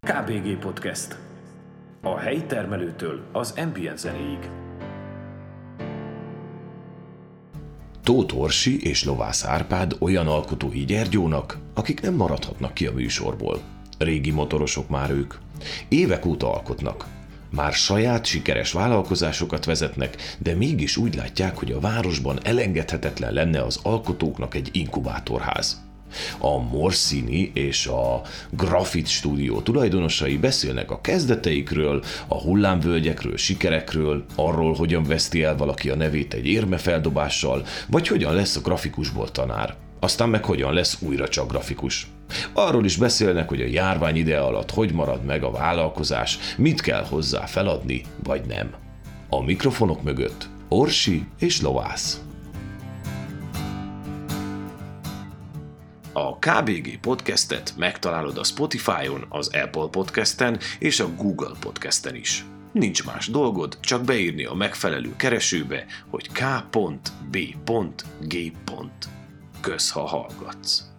KBG Podcast. A helyi termelőtől az ambient zenéig. Tóth Orsi és Lovász Árpád olyan alkotói Gyergyónak, akik nem maradhatnak ki a műsorból. Régi motorosok már ők. Évek óta alkotnak. Már saját sikeres vállalkozásokat vezetnek, de mégis úgy látják, hogy a városban elengedhetetlen lenne az alkotóknak egy inkubátorház. A Morszini és a Grafit stúdió tulajdonosai beszélnek a kezdeteikről, a hullámvölgyekről, sikerekről, arról, hogyan veszti el valaki a nevét egy érmefeldobással, vagy hogyan lesz a grafikusból tanár. Aztán meg hogyan lesz újra csak grafikus. Arról is beszélnek, hogy a járvány ide alatt hogy marad meg a vállalkozás, mit kell hozzá feladni, vagy nem. A mikrofonok mögött Orsi és Lovász. A KBG Podcastet megtalálod a Spotify-on, az Apple Podcasten és a Google Podcasten is. Nincs más dolgod, csak beírni a megfelelő keresőbe, hogy k.b.g. Kösz, ha hallgatsz.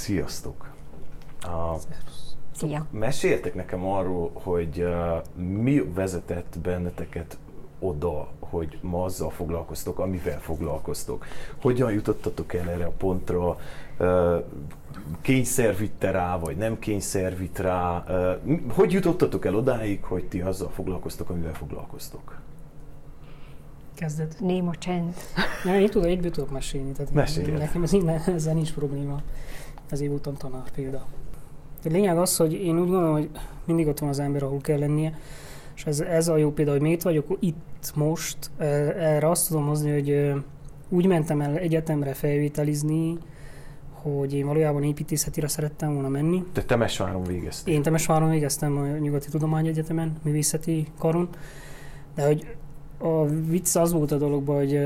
Sziasztok! A, Szia. meséltek nekem arról, hogy uh, mi vezetett benneteket oda, hogy ma azzal foglalkoztok, amivel foglalkoztok. Hogyan jutottatok el erre a pontra? Uh, kényszer vitte rá, vagy nem kényszer vitt rá? Uh, hogy jutottatok el odáig, hogy ti azzal foglalkoztok, amivel foglalkoztok? Kezded. Néma csend. Nem, én tudom, egyből tudok mesélni. Tehát Mesélj. Nekem ez, ezzel nincs probléma. Ezért voltam tanár példa. A lényeg az, hogy én úgy gondolom, hogy mindig ott van az ember, ahol kell lennie. És ez, ez a jó példa, hogy miért vagyok itt most. E, Erre azt tudom hozni, hogy úgy mentem el egyetemre felvételizni, hogy én valójában építészetire szerettem volna menni. Te Temesváron végeztél. Én Temesváron végeztem a Nyugati Tudományegyetemen, művészeti karon, de hogy a vicc az volt a dologban, hogy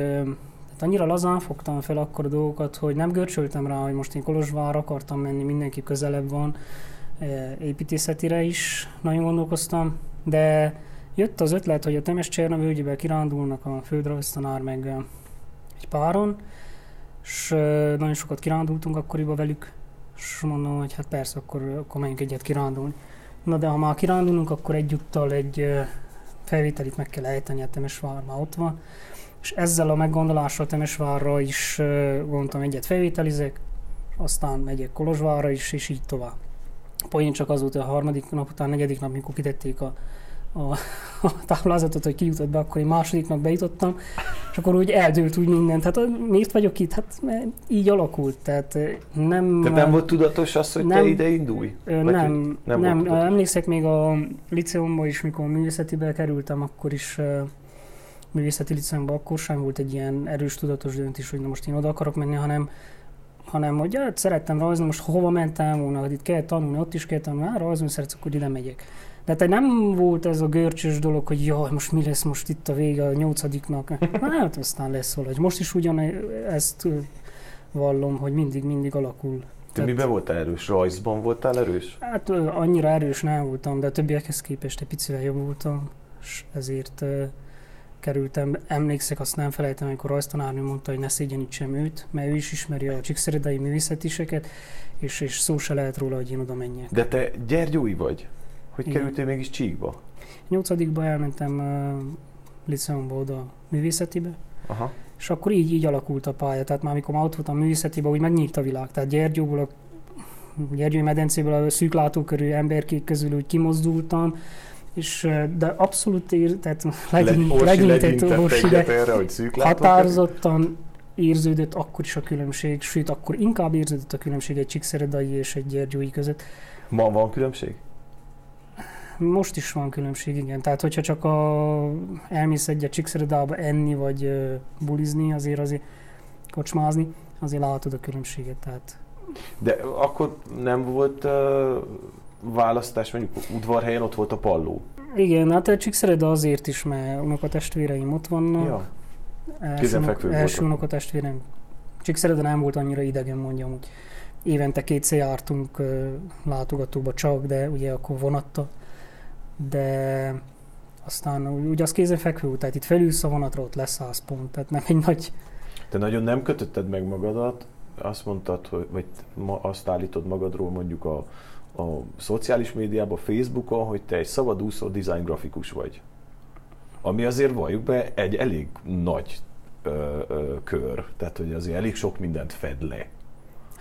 annyira lazán fogtam fel akkor a dolgokat, hogy nem görcsöltem rá, hogy most én Kolozsvár akartam menni, mindenki közelebb van, ö, építészetire is nagyon gondolkoztam, de jött az ötlet, hogy a Temes Cserna völgyébe kirándulnak a földrajztanár meg ö, egy páron, és ö, nagyon sokat kirándultunk akkoriban velük, és mondom, hogy hát persze, akkor, akkor menjünk egyet kirándulni. Na de ha már kirándulunk, akkor egyúttal egy felvételit meg kell ejteni, a Temesvár már ott van. És ezzel a meggondolással Temesvárra is gondoltam egyet felvételizek, aztán megyek Kolozsvárra is, és így tovább. A poén csak az volt, a harmadik nap után, negyedik nap, mikor kitették a, a, a táblázatot, hogy ki jutott be, akkor én második nap bejutottam, és akkor úgy eldőlt úgy mindent. Hát miért vagyok itt? Hát így alakult, tehát nem... De nem volt tudatos az, hogy te nem. ide indulj? Nem, nem, nem tudatos? emlékszek még a liceumban is, mikor művészetibe kerültem, akkor is művészeti liceumban akkor sem volt egy ilyen erős tudatos döntés, hogy na most én oda akarok menni, hanem hanem hogy hát szerettem rajzolni, most hova mentem volna, hogy itt kell tanulni, ott is kell tanulni, hát rajzolni szeretsz, akkor ide megyek. De tehát nem volt ez a görcsös dolog, hogy jaj, most mi lesz most itt a vége a nyolcadiknak. Hát aztán lesz valahogy. Most is ugyan ezt vallom, hogy mindig, mindig alakul. Te Tehát- miben voltál erős? Rajzban voltál erős? Hát annyira erős nem voltam, de a többiekhez képest egy picivel jobb voltam, és ezért kerültem. Emlékszek, azt nem felejtem, amikor rajztanárnő mondta, hogy ne szégyenítsem őt, mert ő is ismeri a csíkszeredai művészetiseket, és, és szó se lehet róla, hogy én oda menjek. De te gyergyói vagy? Hogy Igen. kerültél mégis Csíkba? Nyolcadikba elmentem uh, liceumba oda művészetibe, Aha. és akkor így, így alakult a pálya. Tehát már amikor már ott voltam művészetibe, úgy megnyílt a világ. Tehát Gyergyóból a Gyergyói medencéből a szűklátókörű emberkék közül úgy kimozdultam, és de abszolút ér, tehát legyintett legyintett Orsi, de erre, hogy határozottan érződött akkor is a különbség, sőt, akkor inkább érződött a különbség egy Csíkszeredai és egy Gyergyói között. Ma van különbség? Most is van különbség, igen. Tehát, hogyha csak a, elmész egyet Csíkszeredába enni, vagy bulizni, azért azért kocsmázni, azért látod a különbséget. Tehát De akkor nem volt uh, választás, mondjuk udvarhelyen ott volt a palló. igen, hát a Csíkszereda azért is, mert unokatestvéreim ott vannak. Ja. Első, unok, első unokatestvérem. Csíkszereda nem volt annyira idegen, mondjam úgy. Évente kétszer jártunk ö, látogatóba csak, de ugye akkor vonatta. de aztán úgy az kézenfekvő út, tehát itt felülsz a vonatra, ott lesz 100 pont, tehát nem egy nagy... Te nagyon nem kötötted meg magadat, azt mondtad, hogy, vagy ma azt állítod magadról mondjuk a, a szociális médiában, Facebookon, hogy te egy szabadúszó design grafikus vagy. Ami azért valljuk be egy elég nagy ö, ö, kör, tehát hogy azért elég sok mindent fed le.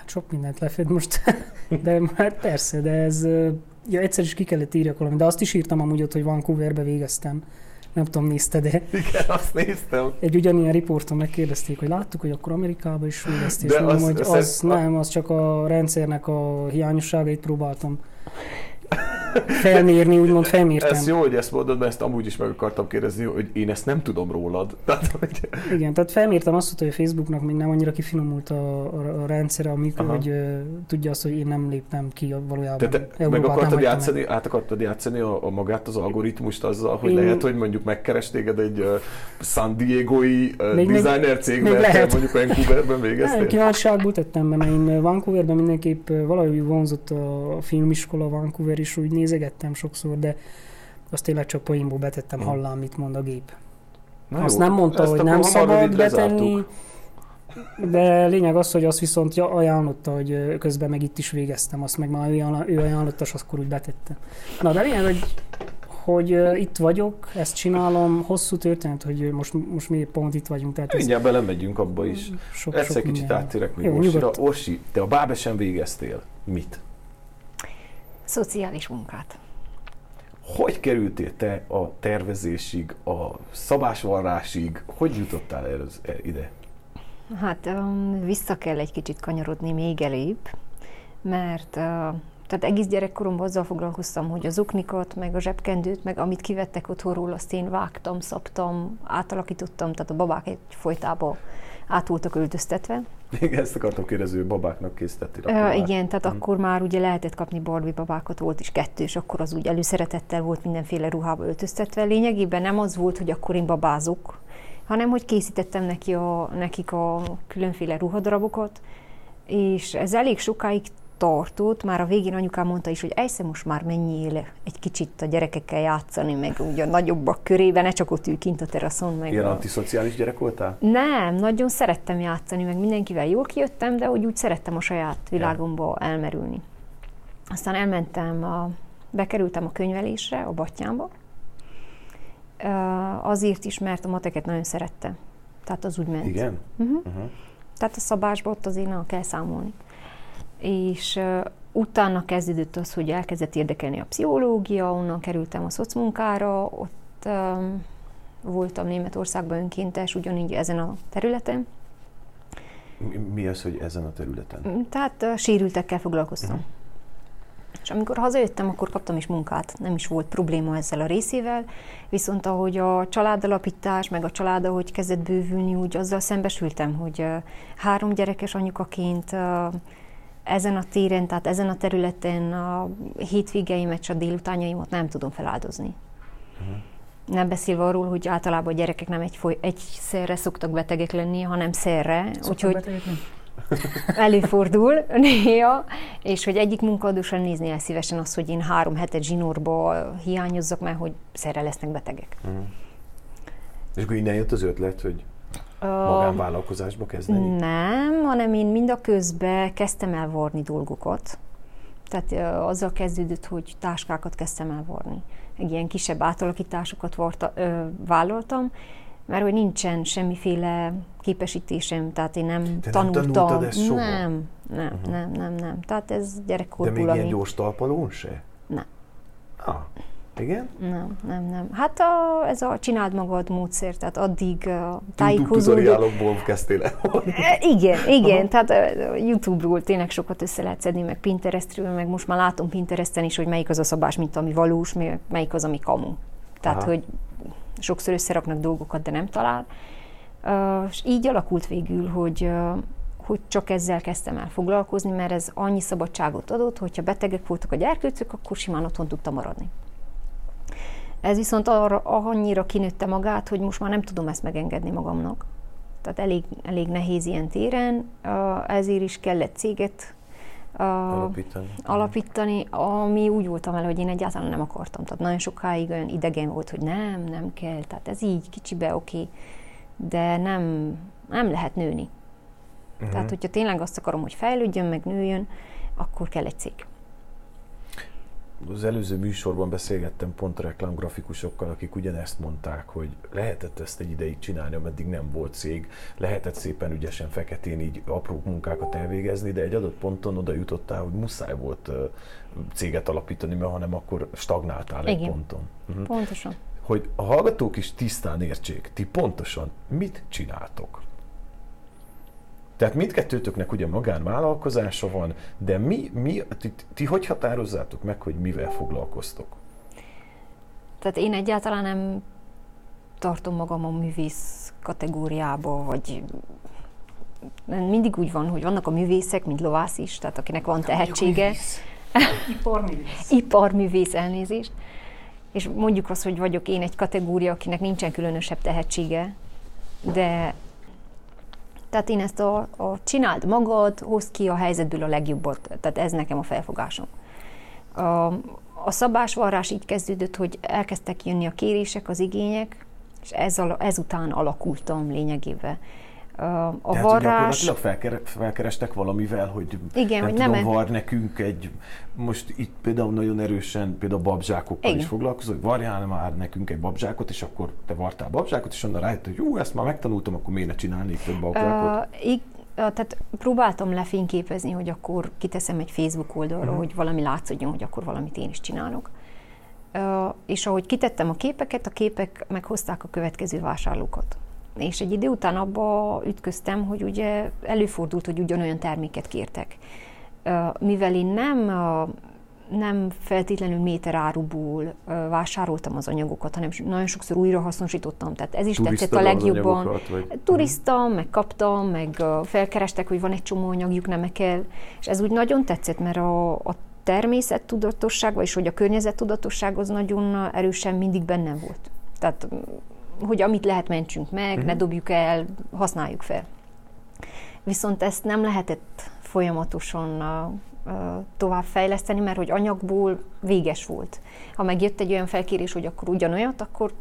Hát sok mindent lefed most, de hát persze, de ez, ja, egyszer is ki kellett írjak valami, de azt is írtam amúgy ott, hogy Vancouverbe végeztem. Nem tudom, nézte, de Igen, azt néztem. egy ugyanilyen riporton megkérdezték, hogy láttuk, hogy akkor Amerikába is végeztél, és mondom, hogy az- az, az- nem, az csak a rendszernek a hiányosságait próbáltam felmérni, úgymond felmértem. Ez jó, hogy ezt mondod, mert ezt amúgy is meg akartam kérdezni, hogy én ezt nem tudom rólad. Tehát, hogy Igen, tehát felmértem azt, hogy a Facebooknak még nem annyira kifinomult a, a, a rendszere, amikor, Aha. hogy uh, tudja azt, hogy én nem léptem ki a- valójában. te, te meg nem akartad játszani, át akartad játszani a, a magát az algoritmust azzal, hogy Én- lehet, hogy mondjuk megkeres téged egy uh, San Diego-i uh, Még- designer cég, még mert te lehet. mondjuk Vancouverben Nem, végeztél? kíváncsiságból tettem be, mert én Vancouverben mindenképp valahogy vonzott a filmiskola Vancouver, és úgy nézegettem sokszor, de azt tényleg csak poénból betettem, Mhm. hallám, mit mond a gép. Na azt jó, nem mondta, hogy nem szabad betenni, de lényeg az, hogy azt viszont ajánlotta, hogy közben meg itt is végeztem, azt meg már ő, ajánl- ő ajánlotta, és akkor úgy betettem. Na, de lényeg, hogy hogy itt vagyok, ezt csinálom, hosszú történet, hogy most, most mi pont itt vagyunk, tehát ez Mindjárt belemegyünk abba is. sok, Egyszer sok kicsit áttérek még Jó, Orsira. Orsi, te a Bábesen végeztél. Mit? Szociális munkát. Hogy kerültél te a tervezésig, a szabásvarrásig? Hogy jutottál el ez, e- ide? Hát um, vissza kell egy kicsit kanyarodni még elébb, mert uh, tehát egész gyerekkoromban azzal foglalkoztam, hogy az uknikat, meg a zsebkendőt, meg amit kivettek otthonról, azt én vágtam, szabtam, átalakítottam, tehát a babák egy folytába át voltak öltöztetve. Még ezt akartam kérdezni, hogy babáknak készítettél. Uh, igen, tehát Mhm. akkor már ugye lehetett kapni Barbie babákat, volt is kettő, és akkor az úgy előszeretettel volt mindenféle ruhába öltöztetve. Lényegében nem az volt, hogy akkor én babázok, hanem hogy készítettem neki a, nekik a különféle ruhadarabokat, és ez elég sokáig tartott, már a végén anyukám mondta is, hogy egyszer most már menjél egy kicsit a gyerekekkel játszani, meg úgy a nagyobbak körében, ne csak ott ül kint a teraszon, meg Ilyen a... antiszociális gyerek voltál? Nem, nagyon szerettem játszani, meg mindenkivel jól kijöttem, de úgy, úgy szerettem a saját világomba elmerülni. Aztán elmentem, a, bekerültem a könyvelésre, a Battyámba. Azért is, mert a mateket nagyon szerettem. Tehát az úgy ment. Igen? Uh-huh. Uh-huh. Tehát a szabásba ott azért nem kell számolni. És utána kezdődött az, hogy elkezdett érdekelni a pszichológia, onnan kerültem a szocmunkára, ott um, voltam Németországban önkéntes, ugyanígy ezen a területen. Mi, mi az, hogy ezen a területen? Tehát uh, sérültekkel foglalkoztam. Uh-huh. És amikor hazajöttem, akkor kaptam is munkát, nem is volt probléma ezzel a részével, viszont ahogy a családalapítás, meg a család, ahogy kezdett bővülni, úgy azzal szembesültem, hogy uh, három gyerekes anyukaként uh, ezen a téren, tehát ezen a területen a hétvégeimet, a délutánjaimat nem tudom feláldozni. Uh-huh. Nem beszélve arról, hogy általában a gyerekek nem egy foly- egyszerre szoktak betegek lenni, hanem szerre. Lenni? Előfordul néha, és hogy egyik munkaadó sem nézni el szívesen azt, hogy én három hetet zsinórba hiányozzak, mert hogy szerre lesznek betegek. És akkor innen jött az ötlet, hogy magánvállalkozásba kezdeni? Nem, hanem én mind a közben kezdtem el varni dolgokat. Tehát ö, azzal kezdődött, hogy táskákat kezdtem el varni. Egy ilyen kisebb átalakításokat varta, ö, vállaltam, mert hogy nincsen semmiféle képesítésem, tehát én nem Te nem tanultam. tanultad ezt soha? Nem, nem, uh-huh. nem, nem, nem. Tehát ez De gyerekkorból, még ilyen ami- gyors talpalón se? Nem. Ah, igen? Nem, nem, nem. Hát a, ez a csináld magad módszer, tehát addig uh, YouTube tájékozódó. tutoriálokból kezdtél el. E, Igen, igen, tehát ö, YouTube-ról tényleg sokat össze lehet szedni, meg Pinterestről, meg most már látom Pinteresten is, hogy melyik az a szabás, mint ami valós, melyik az, ami kamu. Tehát, Aha. hogy sokszor összeraknak dolgokat, de nem talál. És így alakult végül, hogy hogy csak ezzel kezdtem el foglalkozni, mert ez annyi szabadságot adott, hogyha betegek voltak a gyerkőcök, akkor simán otthon tudtam maradni. Ez viszont arra, annyira kinőtte magát, hogy most már nem tudom ezt megengedni magamnak. Tehát elég, elég nehéz ilyen téren, ezért is kellett céget Alapítani. alapítani, ami úgy voltam vele, hogy én egyáltalán nem akartam. Tehát nagyon sokáig olyan idegen volt, hogy nem, nem kell, tehát ez így kicsibe oké, okay, de nem, nem lehet nőni. Uh-huh. Tehát, hogyha tényleg azt akarom, hogy fejlődjön, meg nőjön, akkor kell egy cég. Az előző műsorban beszélgettem pont reklámgrafikusokkal, akik ugyanezt mondták, hogy lehetett ezt egy ideig csinálni, ameddig nem volt cég, lehetett szépen ügyesen feketén így apró munkákat elvégezni, de egy adott ponton oda jutottál, hogy muszáj volt céget alapítani, mert hanem akkor stagnáltál Igen. egy ponton. Uh-huh. Pontosan. Hogy a hallgatók is tisztán értsék, ti pontosan mit csináltok? Tehát mindkettőtöknek ugye magánvállalkozása van, de mi, mi ti, ti hogy határozzátok meg, hogy mivel foglalkoztok? Tehát én egyáltalán nem tartom magam a művész kategóriába, vagy mindig úgy van, hogy vannak a művészek, mint lovász is, tehát akinek van tehetsége. Iparművész. Iparművész elnézést. És mondjuk azt, hogy vagyok én egy kategória, akinek nincsen különösebb tehetsége, de tehát én ezt a, a csináld magad, hozd ki a helyzetből a legjobbat. Tehát ez nekem a felfogásom. A, a szabásvarrás így kezdődött, hogy elkezdtek jönni a kérések, az igények, és ez, ezután alakultam lényegében. A Tehát, varrás... Hogy felkere, felkerestek valamivel, hogy Igen, nem hogy tudom, nem var nekünk egy, most itt például nagyon erősen például babzsákokkal Igen. is foglalkozol, hogy varjál már nekünk egy babzsákot, és akkor te vartál babzsákot, és onnan rájött, hogy jó, ezt már megtanultam, akkor miért ne csinálnék több babzsákot? Uh, ig- tehát próbáltam lefényképezni, hogy akkor kiteszem egy Facebook oldalra, uh-huh. hogy valami látszódjon, hogy akkor valamit én is csinálok. Uh, és ahogy kitettem a képeket, a képek meghozták a következő vásárlókat. És egy idő után abba ütköztem, hogy ugye előfordult, hogy ugyanolyan terméket kértek. Mivel én nem nem feltétlenül méter áruból vásároltam az anyagokat, hanem nagyon sokszor újra hasznosítottam. Tehát ez is Turista tetszett a legjobban. vagy... Turiztam, meg kaptam, meg felkerestek, hogy van egy csomó anyagjuk, nem kell. És ez úgy nagyon tetszett, mert a, a természettudatosság, vagyis hogy a környezettudatosság az nagyon erősen mindig bennem volt. Tehát, hogy amit lehet, mentsünk meg, uh-huh. ne dobjuk el, használjuk fel. Viszont ezt nem lehetett folyamatosan továbbfejleszteni, mert hogy anyagból véges volt. Ha megjött egy olyan felkérés, hogy akkor ugyanolyat, akkor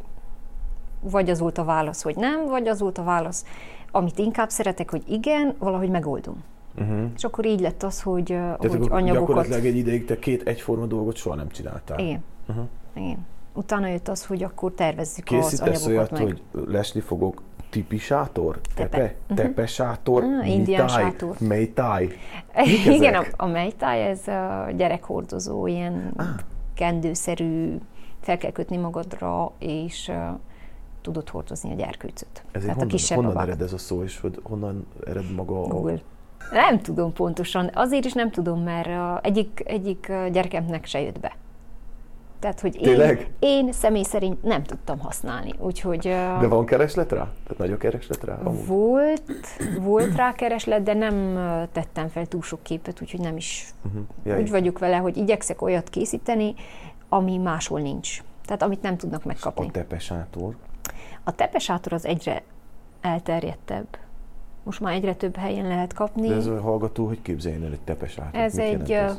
vagy az volt a válasz, hogy nem, vagy az volt a válasz, amit inkább szeretek, hogy igen, valahogy megoldom. Uh-huh. És akkor így lett az, hogy, Tehát hogy akkor anyagokat... gyakorlatilag egy ideig te két egyforma dolgot soha nem csináltál. Igen. Uh-huh. Igen. Utána jött az, hogy akkor tervezzük Készítesz az anyagokat olyat, meg. hogy lesni fogok tipi sátor? Tepe. Tepe? Mhm. Tepe sátor? Ah, indián sátor. Meitáj? Igen, a, a mejtáj, ez a gyerekhordozó, ilyen Ah. kendőszerű, fel kell kötni magadra, és uh, tudod hordozni a gyerkőcöt. Ez Tehát a honnan, kisebb honnan babák. ered ez a szó, és hogy honnan ered maga a... Google. Nem tudom pontosan. Azért is nem tudom, mert uh, egyik, egyik uh, gyerekemnek se jött be. Tehát, hogy én, Tényleg? én személy szerint nem tudtam használni. Úgyhogy De van kereslet rá? Tehát nagy a kereslet rá? Amúgy? volt, volt rá kereslet, de nem tettem fel túl sok képet, úgyhogy nem is Uh-huh. Úgy vagyok vele, hogy igyekszek olyat készíteni, ami máshol nincs. Tehát amit nem tudnak megkapni. A tepe sátor. A tepesátor az egyre elterjedtebb. Most már egyre több helyen lehet kapni. De ez a hallgató, hogy képzeljen el egy tepe sátor? Ez Mit egy, ö,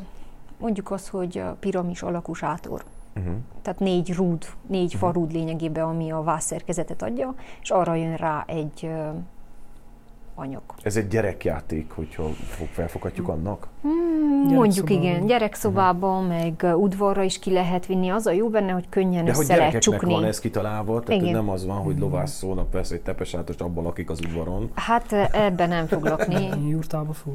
mondjuk az, hogy piramis alakú sátor. Uh-huh. Tehát négy rúd, négy farúd lényegében, ami a vászszerkezetet adja, és arra jön rá egy anyag. Ez egy gyerekjáték, hogyha fog- felfoghatjuk annak? Hmm, mondjuk igen, gyerekszobában, meg ö, udvarra is ki lehet vinni. Az a jó benne, hogy könnyen De hogy össze lehet gyerekeknek csukni. van ez kitalálva, tehát hogy Igen. nem az van, hogy lovászónak vesz egy tepesátost, abban lakik az udvaron. Hát ebben nem fog lakni. Jurtába fog.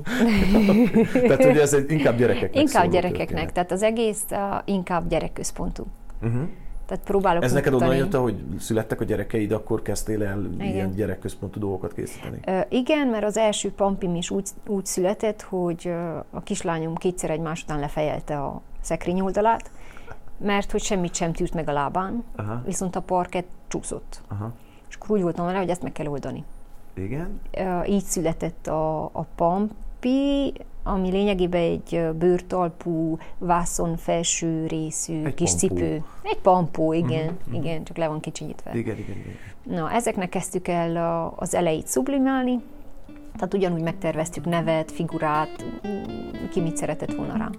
Tehát, hogy ez egy inkább gyerekeknek Inkább gyerekeknek, történet. tehát az egész uh, inkább gyerekközpontú. Uh-huh. Tehát próbálok Ez neked onnan jött, hogy születtek a gyerekeid, akkor kezdtél el Igen. ilyen gyerekközpontú dolgokat készíteni? Ö, Igen, mert az első pampim is úgy, úgy született, hogy a kislányom kétszer egymás után lefejelte a szekrény oldalát, mert hogy semmit sem tűrt meg a lábán, Aha. viszont a parket csúszott. Aha. És akkor úgy voltam vele, hogy ezt meg kell oldani. Igen? Ö, Így született a, a pampi, ami lényegében egy bőrtalpú, vászon felső részű Egy kis pampó. cipő. Egy pampó, igen, igen, csak le van kicsinyítve. Igen, igen, igen. Na, ezeknek kezdtük el a, az elejét sublimálni, Tehát ugyanúgy megterveztük nevet, figurát, ki mit szeretett volna rá.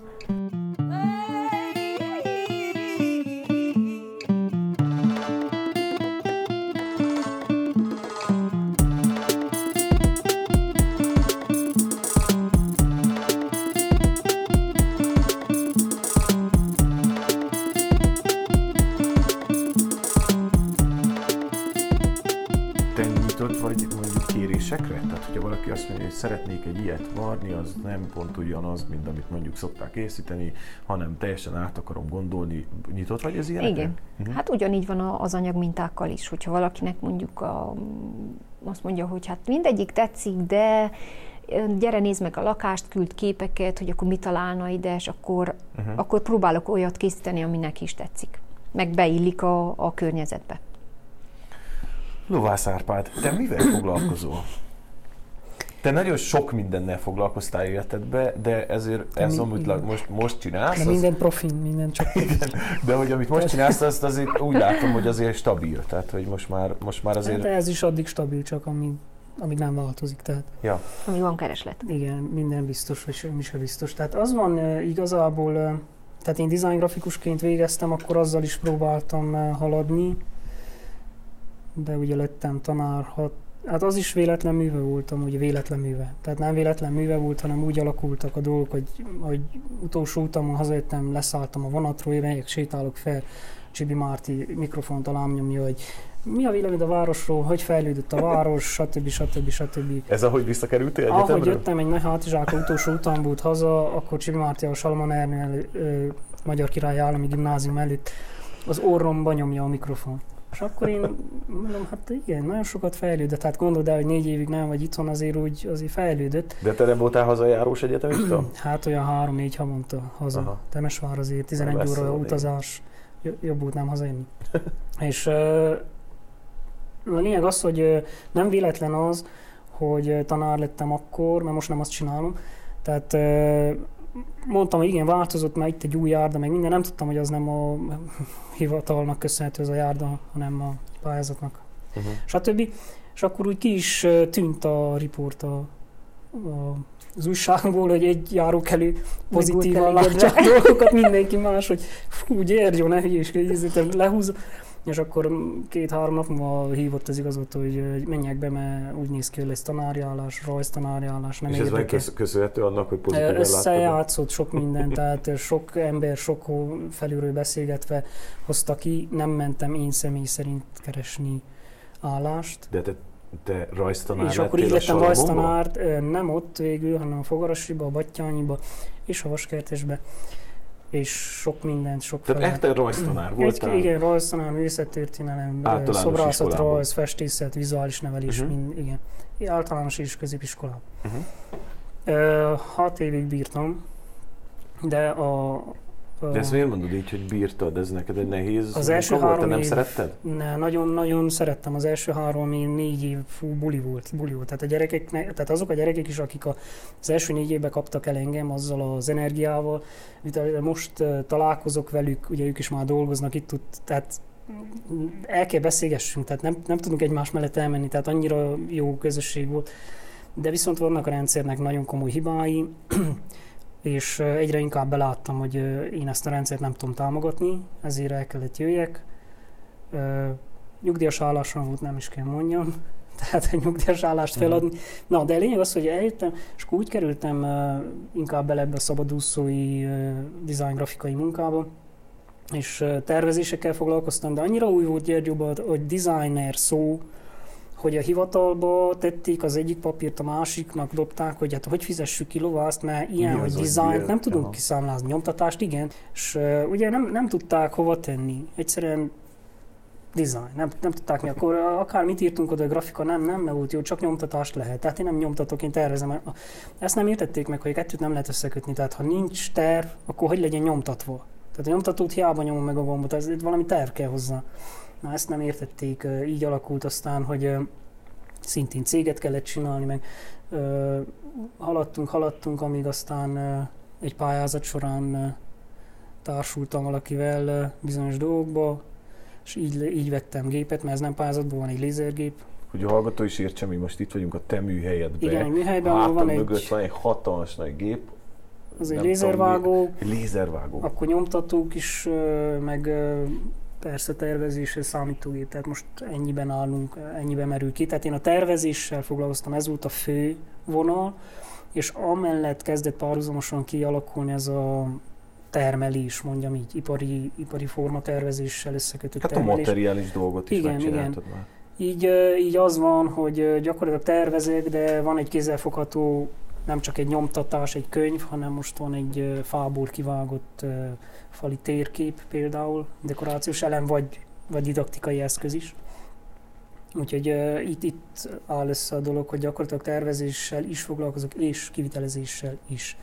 Hogy szeretnék egy ilyet varni, az nem pont ugyanaz, mint amit mondjuk szokták készíteni, hanem teljesen át akarom gondolni. Nyitott vagy ez ilyenekre? Igen. Mhm. Hát ugyanígy van az anyagmintákkal is, hogyha valakinek mondjuk a, azt mondja, hogy hát mindegyik tetszik, de gyere nézd meg a lakást, küld képeket, hogy akkor mit találna ide, és akkor, uh-huh. akkor próbálok olyat készíteni, ami neki is tetszik. Meg beillik a, a környezetbe. Lovász Árpád, te mivel foglalkozol? Te nagyon sok mindennel foglalkoztál életedbe, de ezért De ez, mi- amit igen. most, most csinálsz, De az, minden profin, minden csak de hogy amit most csinálsz, azt azért úgy látom, hogy azért stabil. Tehát, hogy most már, most már azért... De ez is addig stabil, csak amíg, amíg nem változik. Tehát Ja. Ami van kereslet. igen, minden biztos, vagy semmi se biztos. Tehát az van igazából, tehát én design grafikusként végeztem, akkor azzal is próbáltam haladni, de ugye lettem tanár, hat, hát az is véletlen műve voltam, ugye véletlen műve. Tehát nem véletlen műve volt, hanem úgy alakultak a dolgok, hogy, hogy utolsó utamon hazajöttem, leszálltam a vonatról, megyek, sétálok fel, Csibi Márti mikrofont alám nyomja, hogy mi a vélemény a városról, hogy fejlődött a város, stb. stb. stb. Ez ahogy visszakerültél Ahogy egyetemről? jöttem egy nagy hátizsák utolsó utam volt haza, akkor Csibi Márti a Salman Ernő Magyar Király Állami Gimnázium előtt az orromba nyomja a mikrofon. És akkor én mondom, hát igen, nagyon sokat fejlődött. Hát gondold el, hogy négy évig nem vagy itthon, azért úgy azért fejlődött. De te nem voltál hazajárós egyetemista? Hát olyan három-négy havonta haza. Aha. Temesvár azért 11 Messze óra utazás, jo- jobb volt nem hazajönni. És a lényeg az, hogy nem véletlen az, hogy tanár lettem akkor, mert most nem azt csinálom. Tehát mondtam, hogy igen, változott, mert itt egy új járda, meg minden, nem tudtam, hogy az nem a hivatalnak köszönhető az a járda, hanem a pályázatnak Uh-huh. stb. És akkor úgy ki is tűnt a riport a, a, az újságból, hogy egy járókelő pozitívan látja a dolgokat, mindenki más, hogy fú, Gyergyó, ne hülyéskedj, ezért lehúz. És akkor két-három nap múlva hívott az igazgató, hogy menjek be, mert úgy néz ki, hogy lesz tanárjárás, rajztanárjárás, nem És ez meg köszönhető annak, hogy pozitívan? Összejátszott sok minden, tehát sok ember sok felülről beszélgetve hozta ki, nem mentem én személy szerint keresni állást. De te, te rajztanár és akkor így lettem rajztanár, nem ott végül, hanem a Fogarasiba, a Battyányiba és a Vaskertesbe. És sok mindent, sok Tehát fele- echter rajztanár voltál? Egy, igen, rajztanár, művészettörténelem, ö, Általános szobrászat, rajz, festészet, vizuális nevelés, uh-huh. mind, igen. Általános és középiskolában. Uh-huh. Ö, hat évig bírtam, de a... De ezt miért mondod így, hogy bírtad? Ez neked egy nehéz Az első volt? Te három nem év- szeretted? Ne, nagyon-nagyon szerettem az első három év, négy év, fú, buli volt, buli volt. Tehát, a gyerekek, tehát azok a gyerekek is, akik a, az első négy évben kaptak el engem azzal az energiával, mint most uh, találkozok velük, ugye ők is már dolgoznak itt, tehát el kell beszélgessünk, tehát nem, nem tudunk egymás mellett elmenni, tehát annyira jó közösség volt. De viszont vannak a rendszernek nagyon komoly hibái, és egyre inkább beláttam, hogy én ezt a rendszert nem tudom támogatni, ezért el kellett jöjjek. Nyugdíjas álláson volt, nem is kell mondjam, tehát egy nyugdíjas állást feladni. Na, de a lényeg az, hogy eljöttem, és úgy kerültem inkább bele ebbe a szabadúszói design grafikai munkába, és tervezésekkel foglalkoztam, de annyira új volt Gyergyóban, hogy designer szó, hogy a hivatalba tették az egyik papírt a másiknak, dobták, hogy hát hogy fizessük ki lovászt, mert ilyen, Mi hogy dizájnt nem tudunk Aha. kiszámlázni, nyomtatást igen, és uh, ugye nem, nem tudták hova tenni, egyszerűen design, nem, nem tudták mi, akkor akár mit írtunk oda, a grafika nem, nem, nem volt jó, csak nyomtatást lehet, tehát én nem nyomtatok, én tervezem. Ezt nem értették meg, hogy kettőt nem lehet összekötni, tehát ha nincs terv, akkor hogy legyen nyomtatva? Tehát a nyomtatót hiába nyomom meg a gombot, ez itt valami terv kell hozzá. Na ezt nem értették, így alakult aztán, hogy szintén céget kellett csinálni, meg haladtunk, haladtunk, amíg aztán egy pályázat során társultam valakivel bizonyos dolgokba, és így, így vettem gépet, mert ez nem pályázatból van egy lézergép, hogy a hallgató is értse, mi most itt vagyunk a te műhelyedben. Igen, műhelyben, ahol van mögött egy- van egy hatalmas nagy gép. Az egy lézervágó, tudom, lézervágó. akkor nyomtatók is, meg persze tervezés és számítógép, tehát most ennyiben állunk, ennyiben merül ki. Tehát én a tervezéssel foglalkoztam, ez volt a fő vonal, és amellett kezdett párhuzamosan kialakulni ez a termelés, mondjam így, ipari, ipari formatervezéssel összekötött Hát a termelés. materiális dolgot is Igen, megcsináltad már. Így, így az van, hogy gyakorlatilag tervezek, de van egy kézzelfogható, nem csak egy nyomtatás, egy könyv, hanem most van egy fából kivágott fali térkép például, dekorációs elem, vagy, vagy didaktikai eszköz is. Úgyhogy ö, itt, itt áll össze a dolog, hogy gyakorlatilag tervezéssel is foglalkozok, és kivitelezéssel is.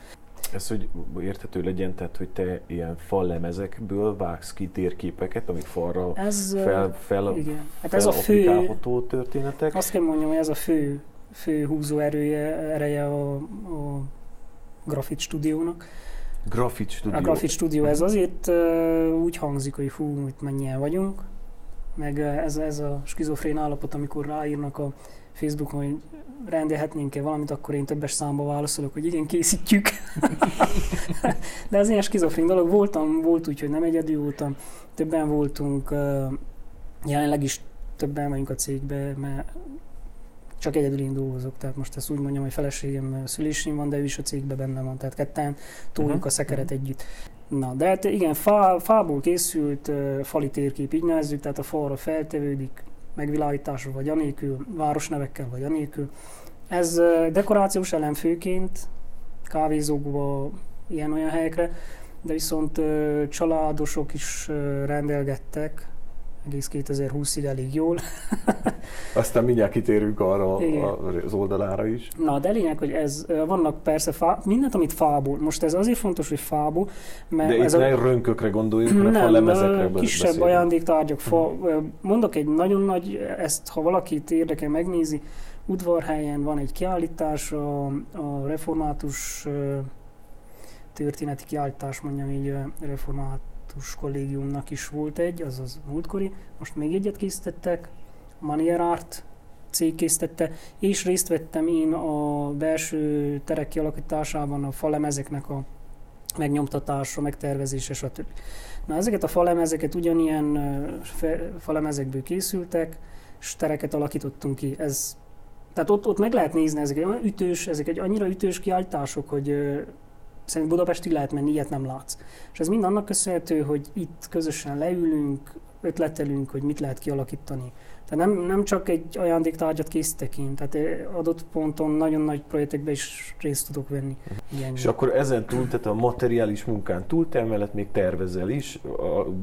Ez, hogy érthető legyen, tehát, hogy te ilyen fallemezekből vágsz ki térképeket, amik falra Ez, fel, fel, igen. Hát ez a fő, történetek. Azt kell mondjam, hogy ez a fő, fő húzó erője, ereje a, a Grafit stúdiónak. Grafit Studio. A Grafit stúdió ez azért uh, úgy hangzik, hogy fú, itt mennyien vagyunk, meg ez, ez a skizofrén állapot, amikor ráírnak a Facebookon, hogy rendelhetnénk-e valamit, akkor én többes számba válaszolok, hogy igen, készítjük. De ez ilyen skizofrén dolog. Voltam, volt úgy, hogy nem egyedül voltam, többen voltunk, jelenleg is többen vagyunk a cégbe, mert csak egyedül én dolgozok, tehát most ezt úgy mondjam, hogy feleségem szülésén van, de ő is a cégben benne van, tehát ketten toljuk Mhm, a szekeret együtt. Na, de hát igen, fá, fából készült uh, fali térkép, így nevezzük, tehát a falra feltevődik, megvilágításra vagy anélkül, városnevekkel vagy anélkül. Ez uh, dekorációs elem főként, kávézókba, ilyen-olyan helyekre, de viszont uh, családosok is rendelgettek, egész 2020-ig elég jól. Aztán mindjárt kitérünk arra Igen. a- az oldalára is. Na, de lényeg, hogy ez, vannak persze fá, mindent, amit fából. Most ez azért fontos, hogy fából, mert De itt ez ne rönkökre gondoljunk, hanem a lemezekre kisebb beszélünk. ajándéktárgyak, fa, ö, mondok egy nagyon nagy, ezt ha valakit érdekel megnézi, udvarhelyen van egy kiállítás, a, a református történeti kiállítás, mondjam így, ö, református kollégiumnak is volt egy, azaz múltkori, most még egyet készítettek, Manier Art cég készítette, és részt vettem én a belső terek kialakításában, a falemezeknek a megnyomtatása, megtervezése, stb. Na ezeket a falemezeket ugyanilyen fe- falemezekből készültek, és tereket alakítottunk ki. Ez, tehát ott, ott meg lehet nézni, ezek egy olyan ütős, ezek egy annyira ütős kiállítások, hogy szerintem Budapestig lehet menni, ilyet nem látsz. És ez mind annak köszönhető, hogy itt közösen leülünk, ötletelünk, hogy mit lehet kialakítani. Tehát nem, nem csak egy ajándéktárgyat készítek én, tehát eh, adott ponton nagyon nagy projektekben is részt tudok venni. Igen. És akkor ezen túl, tehát a materiális munkán túl, te emellett még tervezel is,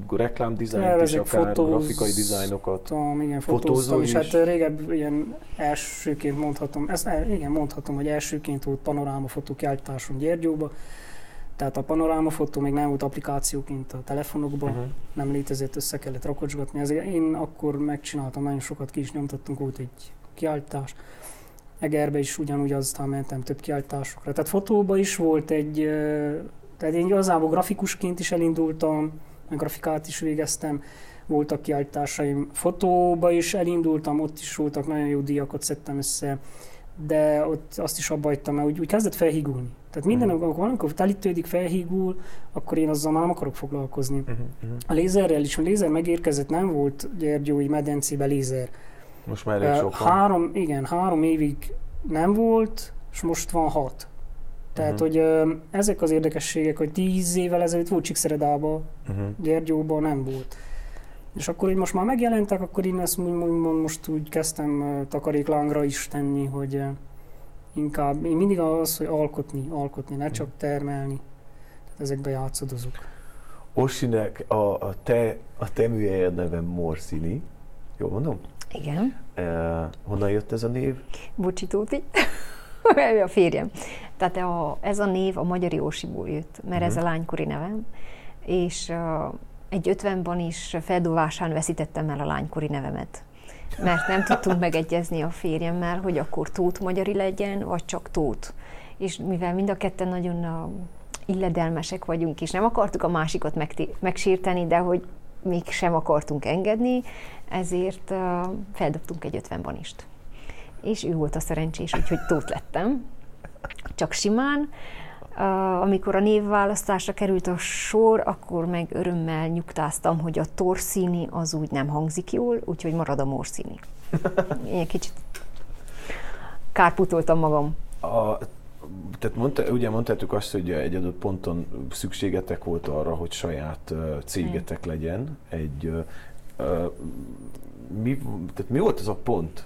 a reklámdizájnt is, akár fotóz- grafikai dizájnokat. Igen, fotóztam, és is? hát régebb ilyen elsőként mondhatom, ezt eh, igen, mondhatom, hogy elsőként volt panorámafotó kiállításon Gyergyóba, tehát a panorámafotó még nem volt applikációként a telefonokban, Uh-huh. nem létezett, össze kellett rakocsgatni. Ezért én akkor megcsináltam, nagyon sokat ki is nyomtattunk, volt egy kiállítás. Egerbe is ugyanúgy aztán mentem több kiállításokra. Tehát fotóba is volt egy, tehát én igazából grafikusként is elindultam, meg grafikát is végeztem, voltak kiállításaim. Fotóba is elindultam, ott is voltak nagyon jó díjakat szedtem össze, de ott azt is abba hagytam, mert úgy, úgy kezdett felhígulni. Tehát minden, Mhm. amikor valamikor telítődik, felhígul, akkor én azzal már nem akarok foglalkozni. Uh-huh. Uh-huh. A lézerrel is, a lézer megérkezett, nem volt Gyergyói medencébe lézer. Most már elég Ö, sok van. három, igen, három évig nem volt, és most van hat. Tehát, Mhm. hogy ezek az érdekességek, hogy tíz évvel ezelőtt volt Csíkszeredában, Uh-huh. Gyergyóban nem volt. És akkor, hogy most már megjelentek, akkor én ezt úgy- úgymond most úgy kezdtem takaréklángra is tenni, hogy inkább, én mindig az, hogy alkotni, alkotni, ne csak termelni. Tehát ezekbe játszadozok. Osinek a, a, te, a te műhelyed neve Morszini. Jól mondom? Igen. Uh, honnan jött ez a név? Bocsi, Tóti. a férjem. Tehát a, ez a név a Magyar Jósiból jött, mert ez a lánykori nevem, és uh, egy 50-ban is feldúvásán veszítettem el a lánykori nevemet. Mert nem tudtunk megegyezni a férjemmel, hogy akkor Tóth Magyari legyen, vagy csak Tóth. És mivel mind a ketten nagyon illedelmesek vagyunk, és nem akartuk a másikat megti- megsírteni, de hogy még sem akartunk engedni, ezért uh, feldobtunk egy 50 is és ő volt a szerencsés, úgyhogy tót lettem. Csak simán. Amikor a névválasztásra került a sor, akkor meg örömmel nyugtáztam, hogy a torszíni az úgy nem hangzik jól, úgyhogy marad a morszíni. Én kicsit kárputoltam magam. A, tehát mondta, ugye mondtátok azt, hogy egy adott ponton szükségetek volt arra, hogy saját cégetek legyen. Egy, mi, tehát mi volt az a pont,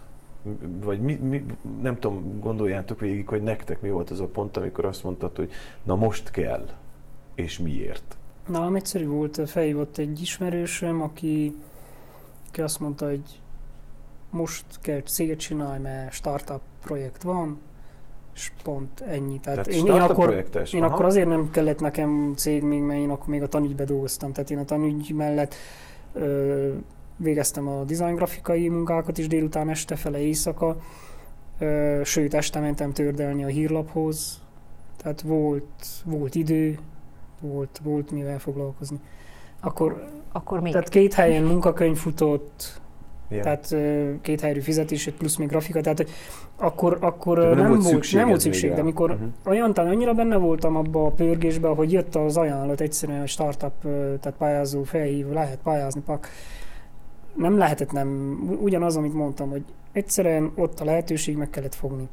vagy mi, mi, nem tudom, gondoljátok végig, hogy nektek mi volt az a pont, amikor azt mondtad, hogy na most kell, és miért? Nálam egyszerű volt, felhívott egy ismerősöm, aki, aki azt mondta, hogy most kell céget csinálni, mert startup projekt van, és pont ennyi. Tehát, Tehát én, én, akkor, projektes. én akkor azért nem kellett nekem cég még, mert én akkor még a tanügybe dolgoztam. Tehát én a tanügy mellett ö, végeztem a design grafikai munkákat is délután, este fele, éjszaka, sőt este mentem tördelni a hírlaphoz, tehát volt, volt idő, volt, volt mivel foglalkozni. Akkor, akkor még. Tehát két helyen munkakönyv futott, Yeah. Tehát két helyű fizetés, plusz még grafika, tehát akkor, akkor nem, nem, volt szükség, nem volt szükség de amikor uh-huh. olyan talán annyira benne voltam abba a pörgésbe, hogy jött az ajánlat, egyszerűen a startup, tehát pályázó, felhív, lehet pályázni, pak. Nem lehetett nem, ugyanaz, amit mondtam, hogy egyszerűen ott a lehetőség meg kellett fogni.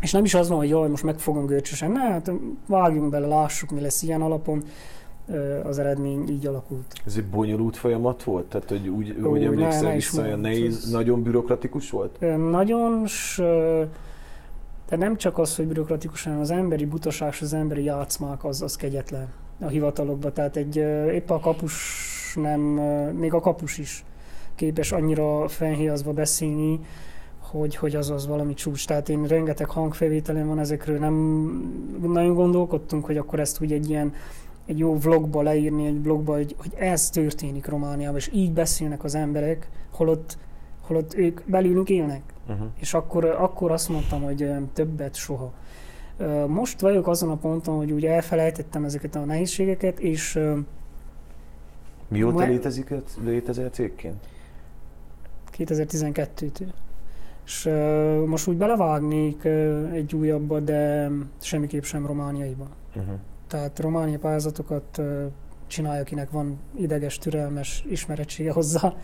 És nem is az van, hogy jaj, most megfogom görcsösen, ne, hát vágjunk bele, lássuk, mi lesz ilyen alapon az eredmény így alakult. Ez egy bonyolult folyamat volt? Tehát, hogy úgy, Ó, hogy emlékszel ne, ne vissza, olyan nehéz, ez nagyon bürokratikus volt? Nagyon, s, de nem csak az, hogy bürokratikus, hanem az emberi butaság, az emberi játszmák, az, az kegyetlen a hivatalokban. Tehát egy, épp a kapus nem, még a kapus is képes annyira fennhéjazva beszélni, hogy, hogy az az valami csúcs. Tehát én rengeteg hangfelvételem van ezekről, nem nagyon gondolkodtunk, hogy akkor ezt úgy egy ilyen egy jó vlogba leírni, egy blogba, hogy, hogy ez történik Romániában, és így beszélnek az emberek, holott, holott ők belülünk élnek. Uh-huh. És akkor, akkor azt mondtam, hogy többet soha. Most vagyok azon a ponton, hogy úgy elfelejtettem ezeket a nehézségeket, és... Mióta ma... létezik, létezel cégként? 2012-től. És uh, most úgy belevágnék uh, egy újabba, de semmiképp sem romániaiba. Uh-huh. Tehát románia pályázatokat csinálja, akinek van ideges, türelmes ismerettsége hozzá.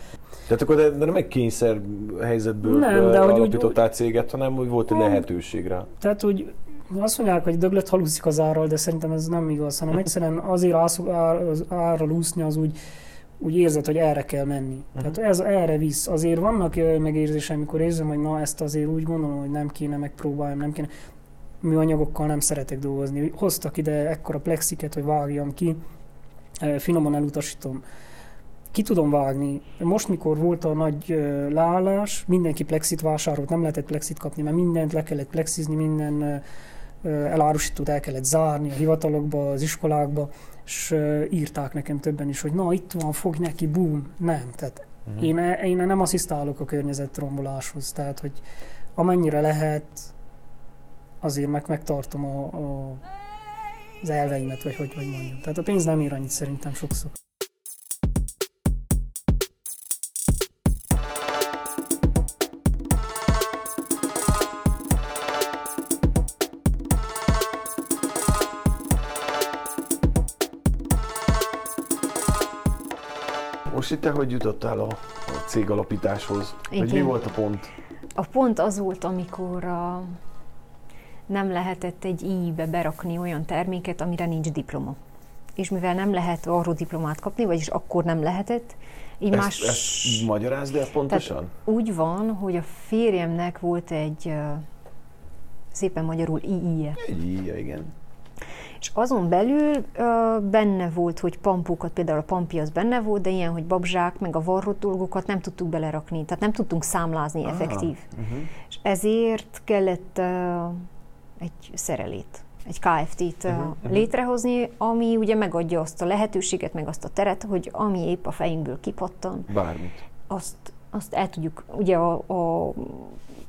Tehát akkor de nem egy kényszer helyzetből nem, de alapítottál úgy, céget, hanem hogy volt egy lehetőség rá. Tehát úgy azt mondják, hogy döglet haluszik az árral, de szerintem ez nem igaz, hanem egyszerűen azért az árral úszni az úgy, úgy érzed, hogy erre kell menni. Uh-huh. Tehát ez erre visz. Azért vannak megérzésem, amikor érzem, hogy na ezt azért úgy gondolom, hogy nem kéne, megpróbáljam, nem kéne műanyagokkal nem szeretek dolgozni. Hoztak ide ekkora plexiket, hogy vágjam ki, finoman elutasítom. Ki tudom vágni. Most, mikor volt a nagy leállás, mindenki plexit vásárolt, nem lehetett plexit kapni, mert mindent le kellett plexizni, minden elárusítót el kellett zárni a hivatalokba, az iskolákba, és írták nekem többen is, hogy na itt van, fog neki, boom. Nem, tehát uh-huh. én, e, én nem asszisztálok a környezetromboláshoz, tehát hogy amennyire lehet, azért meg megtartom a, a, az elveimet, vagy hogy, hogy mondjam. Tehát a pénz nem ér annyit szerintem sokszor. Most itt hogy jutottál a, a cég alapításhoz? Igen. Hogy mi volt a pont? A pont az volt, amikor a nem lehetett egy íjbe berakni olyan terméket, amire nincs diploma. És mivel nem lehet arról diplomát kapni, vagyis akkor nem lehetett, így ezt, más... Ezt magyarázd el pontosan? Tehát úgy van, hogy a férjemnek volt egy szépen magyarul II-je. Egy II-je, igen. És azon belül uh, benne volt, hogy pampókat, például a pampi az benne volt, de ilyen, hogy babzsák, meg a varrott dolgokat nem tudtuk belerakni, tehát nem tudtunk számlázni Aha, effektív. Uh-huh. És ezért kellett uh, egy szerelét, egy KFT-t uh-huh, uh-huh. létrehozni, ami ugye megadja azt a lehetőséget, meg azt a teret, hogy ami épp a fejünkből kipattan, Bármit. Azt, azt el tudjuk, ugye a, a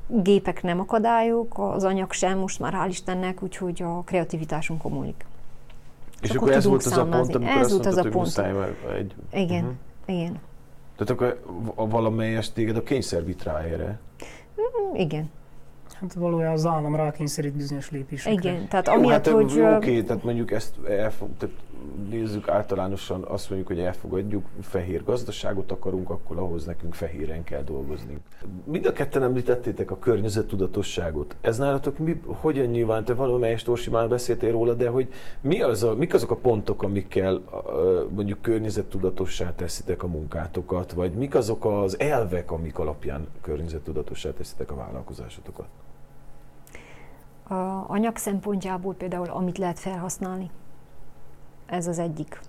gépek nem akadályok, az anyag sem, most már hál' Istennek, úgyhogy a kreativitásunk múlik. És, akkor, akkor ez volt az a pont, amikor ez volt az a pont. Egy... Igen, uh-huh. igen. Tehát akkor valamelyest téged a kényszer vitt rá erre? Mm, igen. Hát valójában az állam rákényszerít bizonyos lépésekre. Igen, tehát Jó, amiatt, hát, hogy... Oké, okay, tehát mondjuk ezt elfog, tehát nézzük általánosan, azt mondjuk, hogy elfogadjuk, fehér gazdaságot akarunk, akkor ahhoz nekünk fehéren kell dolgozni. Mind a ketten említettétek a környezettudatosságot. Ez nálatok mi, hogyan nyilván, te valamelyest Orsi már beszéltél róla, de hogy mi az a, mik azok a pontok, amikkel mondjuk környezettudatossá teszitek a munkátokat, vagy mik azok az elvek, amik alapján környezettudatossá teszitek a vállalkozásotokat? A anyag szempontjából például, amit lehet felhasználni. Ez az egyik.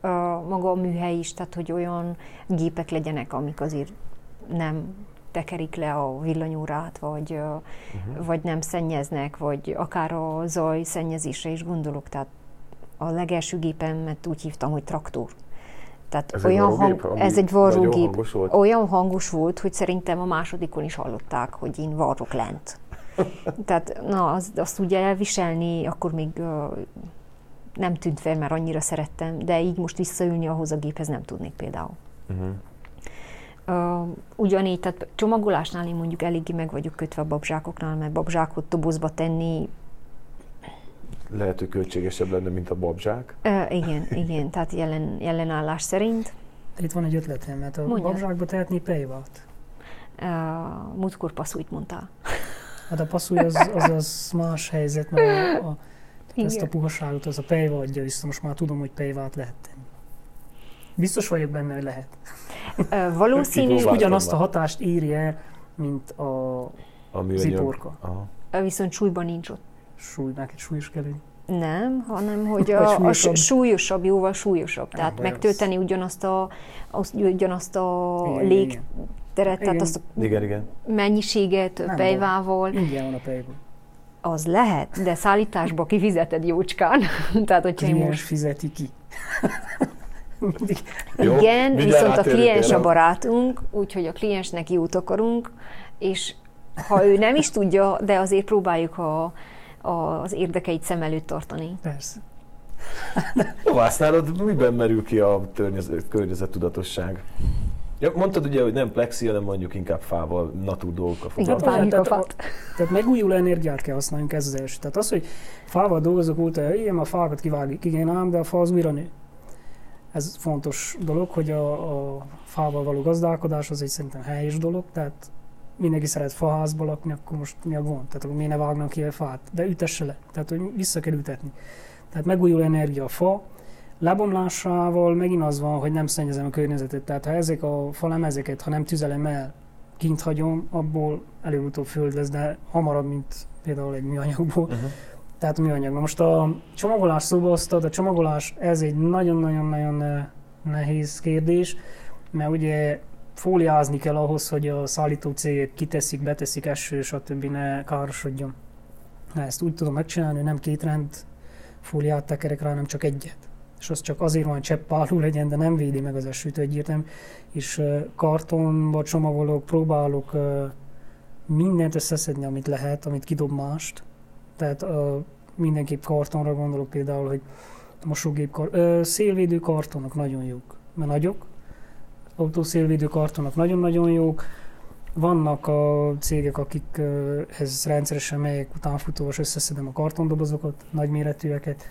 A, maga a műhely is, tehát hogy olyan gépek legyenek, amik azért nem tekerik le a villanyórát, vagy, uh-huh. vagy nem szennyeznek, vagy akár a zaj szennyezésre is gondolok. Tehát a legelső gépemet úgy hívtam, hogy traktor. Tehát Ez egy olyan varrógép, hang, ez egy varrógép. hangos volt? Olyan hangos volt, hogy szerintem a másodikon is hallották, hogy én varrok lent. Tehát na, az, azt ugye elviselni, akkor még uh, nem tűnt fel, mert annyira szerettem, de így most visszaülni ahhoz a géphez nem tudnék például. Uh-huh. Uh, ugyanígy, tehát csomagolásnál én mondjuk eléggé meg vagyok kötve a babzsákoknál, mert babzsákot dobozba tenni, Lehet, hogy költségesebb lenne, mint a babzsák. uh, igen, igen, tehát jelen, jelenállás szerint. Itt van egy ötletem, mert a Mondjad. babzsákba tehetné pejvát. Uh, múltkor passzújt mondtál. Hát a passzúj az, az, az más helyzet, mert a, a, ezt a Igen. puhaságot az a pejva adja vissza, most már tudom, hogy pejvát lehet tenni. Biztos vagyok benne, hogy lehet. Uh, valószínű, És ugyanazt a hatást írja el, mint a A. Ziporka. Aha. viszont súlyban nincs ott. súly, neked súlyos kell lenni. Nem, hanem hogy a, a súlyosabb. súlyosabb. súlyosabb, jóval súlyosabb. Tehát az- megtölteni ugyanazt a, az, ugyanazt a Igen, igen, légteret, tehát Igen. azt a Igen, igen. mennyiséget pejvával, Ingyen van a pejva. Az lehet, de szállításba kifizeted jócskán. tehát, hogyha én Kliens most fizeti ki. Jó, Igen, viszont a kliens a barátunk, úgyhogy a kliensnek jót akarunk, és ha ő nem is tudja, de azért próbáljuk a, a, az érdekeit szem előtt tartani. Persze. Lovász, nálad miben merül ki a környezet, környezettudatosság? Ja, mondtad ugye, hogy nem plexi, hanem mondjuk inkább fával, natúr dolgokkal Igen, foglalkozol. vágjuk a tehát, fát. tehát megújuló energiát kell használjunk, ez az első. Tehát az, hogy fával dolgozok óta, igen, a fákat kivágjuk, igen ám, de a fa az újra nő. Ez fontos dolog, hogy a, a fával való gazdálkodás az egy szerintem helyes dolog, tehát mindenki szeret faházba lakni, akkor most mi a gond? Tehát akkor miért ne vágnak ki a fát? De ütesse le, tehát hogy vissza kell ütetni. Tehát megújuló energia a fa, lebomlásával megint az van, hogy nem szennyezem a környezetet. Tehát ha ezek a falemezeket, ha nem tüzelem el, kint hagyom, abból előbb-utóbb föld lesz, de hamarabb, mint például egy műanyagból. Uh-huh. Tehát a műanyag. Na most a csomagolás szóba hoztad, a csomagolás ez egy nagyon-nagyon-nagyon eh, nehéz kérdés, mert ugye fóliázni kell ahhoz, hogy a szállító cégek kiteszik, beteszik eső, stb. ne károsodjon. Na, ezt úgy tudom megcsinálni, hogy nem két rend fóliát tekerek rá, hanem csak egyet. És az csak azért van, hogy cseppáló legyen, de nem védi meg az esőt egyértelmű. És kartonba csomagolok, próbálok mindent összeszedni, amit lehet, amit kidob mást. Tehát mindenképp kartonra gondolok például, hogy mosógép, kar- szélvédő kartonok nagyon jók, mert nagyok. Autószélvédő kartonok nagyon-nagyon jók. Vannak a cégek, akikhez rendszeresen megyek utánfutóval, összeszedem a kartondobozokat, nagyméretűeket,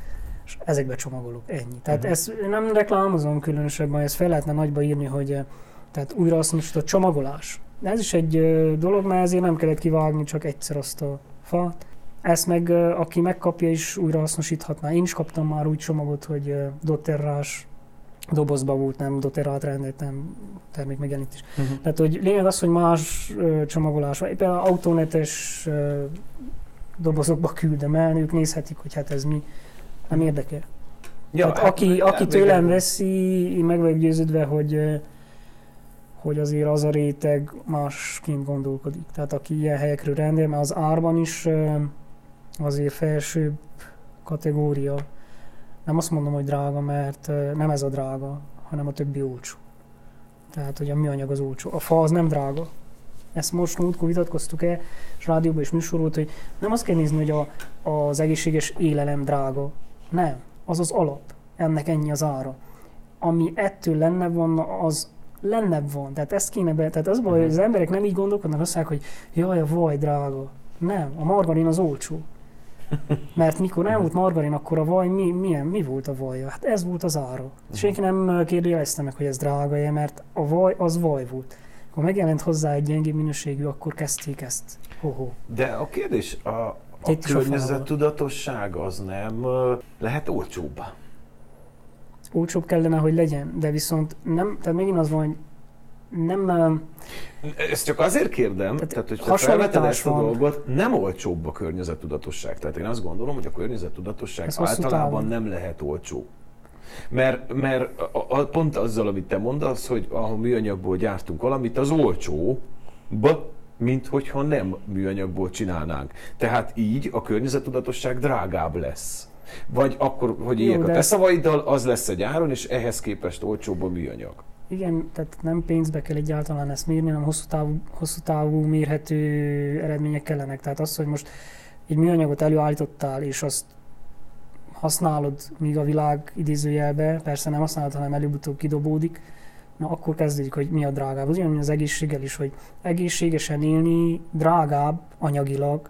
és ezekbe csomagolok, ennyi. Tehát Mhm. ezt nem reklámozom különösebben, ezt fel lehetne nagyba írni, hogy eh, tehát újrahasznosított csomagolás. De ez is egy ö, dolog, mert ezért nem kellett kivágni csak egyszer azt a fát. Ezt meg, ö, aki megkapja is újrahasznosíthatná. Én is kaptam már úgy csomagot, hogy doterrás dobozba volt, nem doterrát rendeltem termék megjelenítés. Uh-huh. Tehát, hogy lényeg az, hogy más csomagolás. Például autónetes ö, dobozokba küldem el, ők nézhetik, hogy hát ez mi. Nem érdekel. Ja, Tehát aki, aki tőlem veszi, én meg vagyok győződve, hogy, hogy azért az a réteg másként gondolkodik. Tehát aki ilyen helyekről rendel, mert az árban is azért felsőbb kategória. Nem azt mondom, hogy drága, mert nem ez a drága, hanem a többi olcsó. Tehát, hogy a műanyag az olcsó. A fa az nem drága. Ezt most múltkor vitatkoztuk el, és rádióban is műsor volt, hogy nem azt kell nézni, hogy a, az egészséges élelem drága. Nem. Az az alap. Ennek ennyi az ára. Ami ettől lenne van, az lenne van. Tehát ezt kéne be, tehát az baj, hogy az emberek nem így gondolkodnak, azt mondják, hogy jaj, a vaj drága. Nem, a margarin az olcsó. Mert mikor nem volt margarin, akkor a vaj, mi, milyen, mi volt a vaj? Hát ez volt az ára. Senki nem kérdőjelezte meg, hogy ez drága mert a vaj az vaj volt. Ha megjelent hozzá egy gyengébb minőségű, akkor kezdték ezt. Ho-ho. De a kérdés, a, a környezettudatosság az nem lehet olcsóbb? Olcsóbb kellene, hogy legyen, de viszont nem, tehát megint az van, hogy nem, Ezt csak azért kérdem, tehát, Tehát hogy te felveted ezt a dolgot, nem olcsóbb a környezettudatosság. Tehát én azt gondolom, hogy a környezettudatosság Ez általában nem lehet olcsó. Mert, mert a, a, pont azzal, amit te mondasz, hogy ha műanyagból gyártunk valamit, az olcsó, mint hogyha nem műanyagból csinálnánk. Tehát így a környezettudatosság drágább lesz. Vagy akkor, hogy Jó, éljek a de te szavaiddal, az lesz egy áron, és ehhez képest olcsóbb a műanyag. igen, tehát nem pénzbe kell egyáltalán ezt mérni, hanem hosszú távú, hosszú távú mérhető eredmények kellenek. Tehát az, hogy most egy műanyagot előállítottál, és azt használod, míg a világ idézőjelbe, persze nem használod, hanem előbb-utóbb kidobódik, na akkor kezdődik, hogy mi a drágább. Az ugyanúgy az egészséggel is, hogy egészségesen élni drágább anyagilag,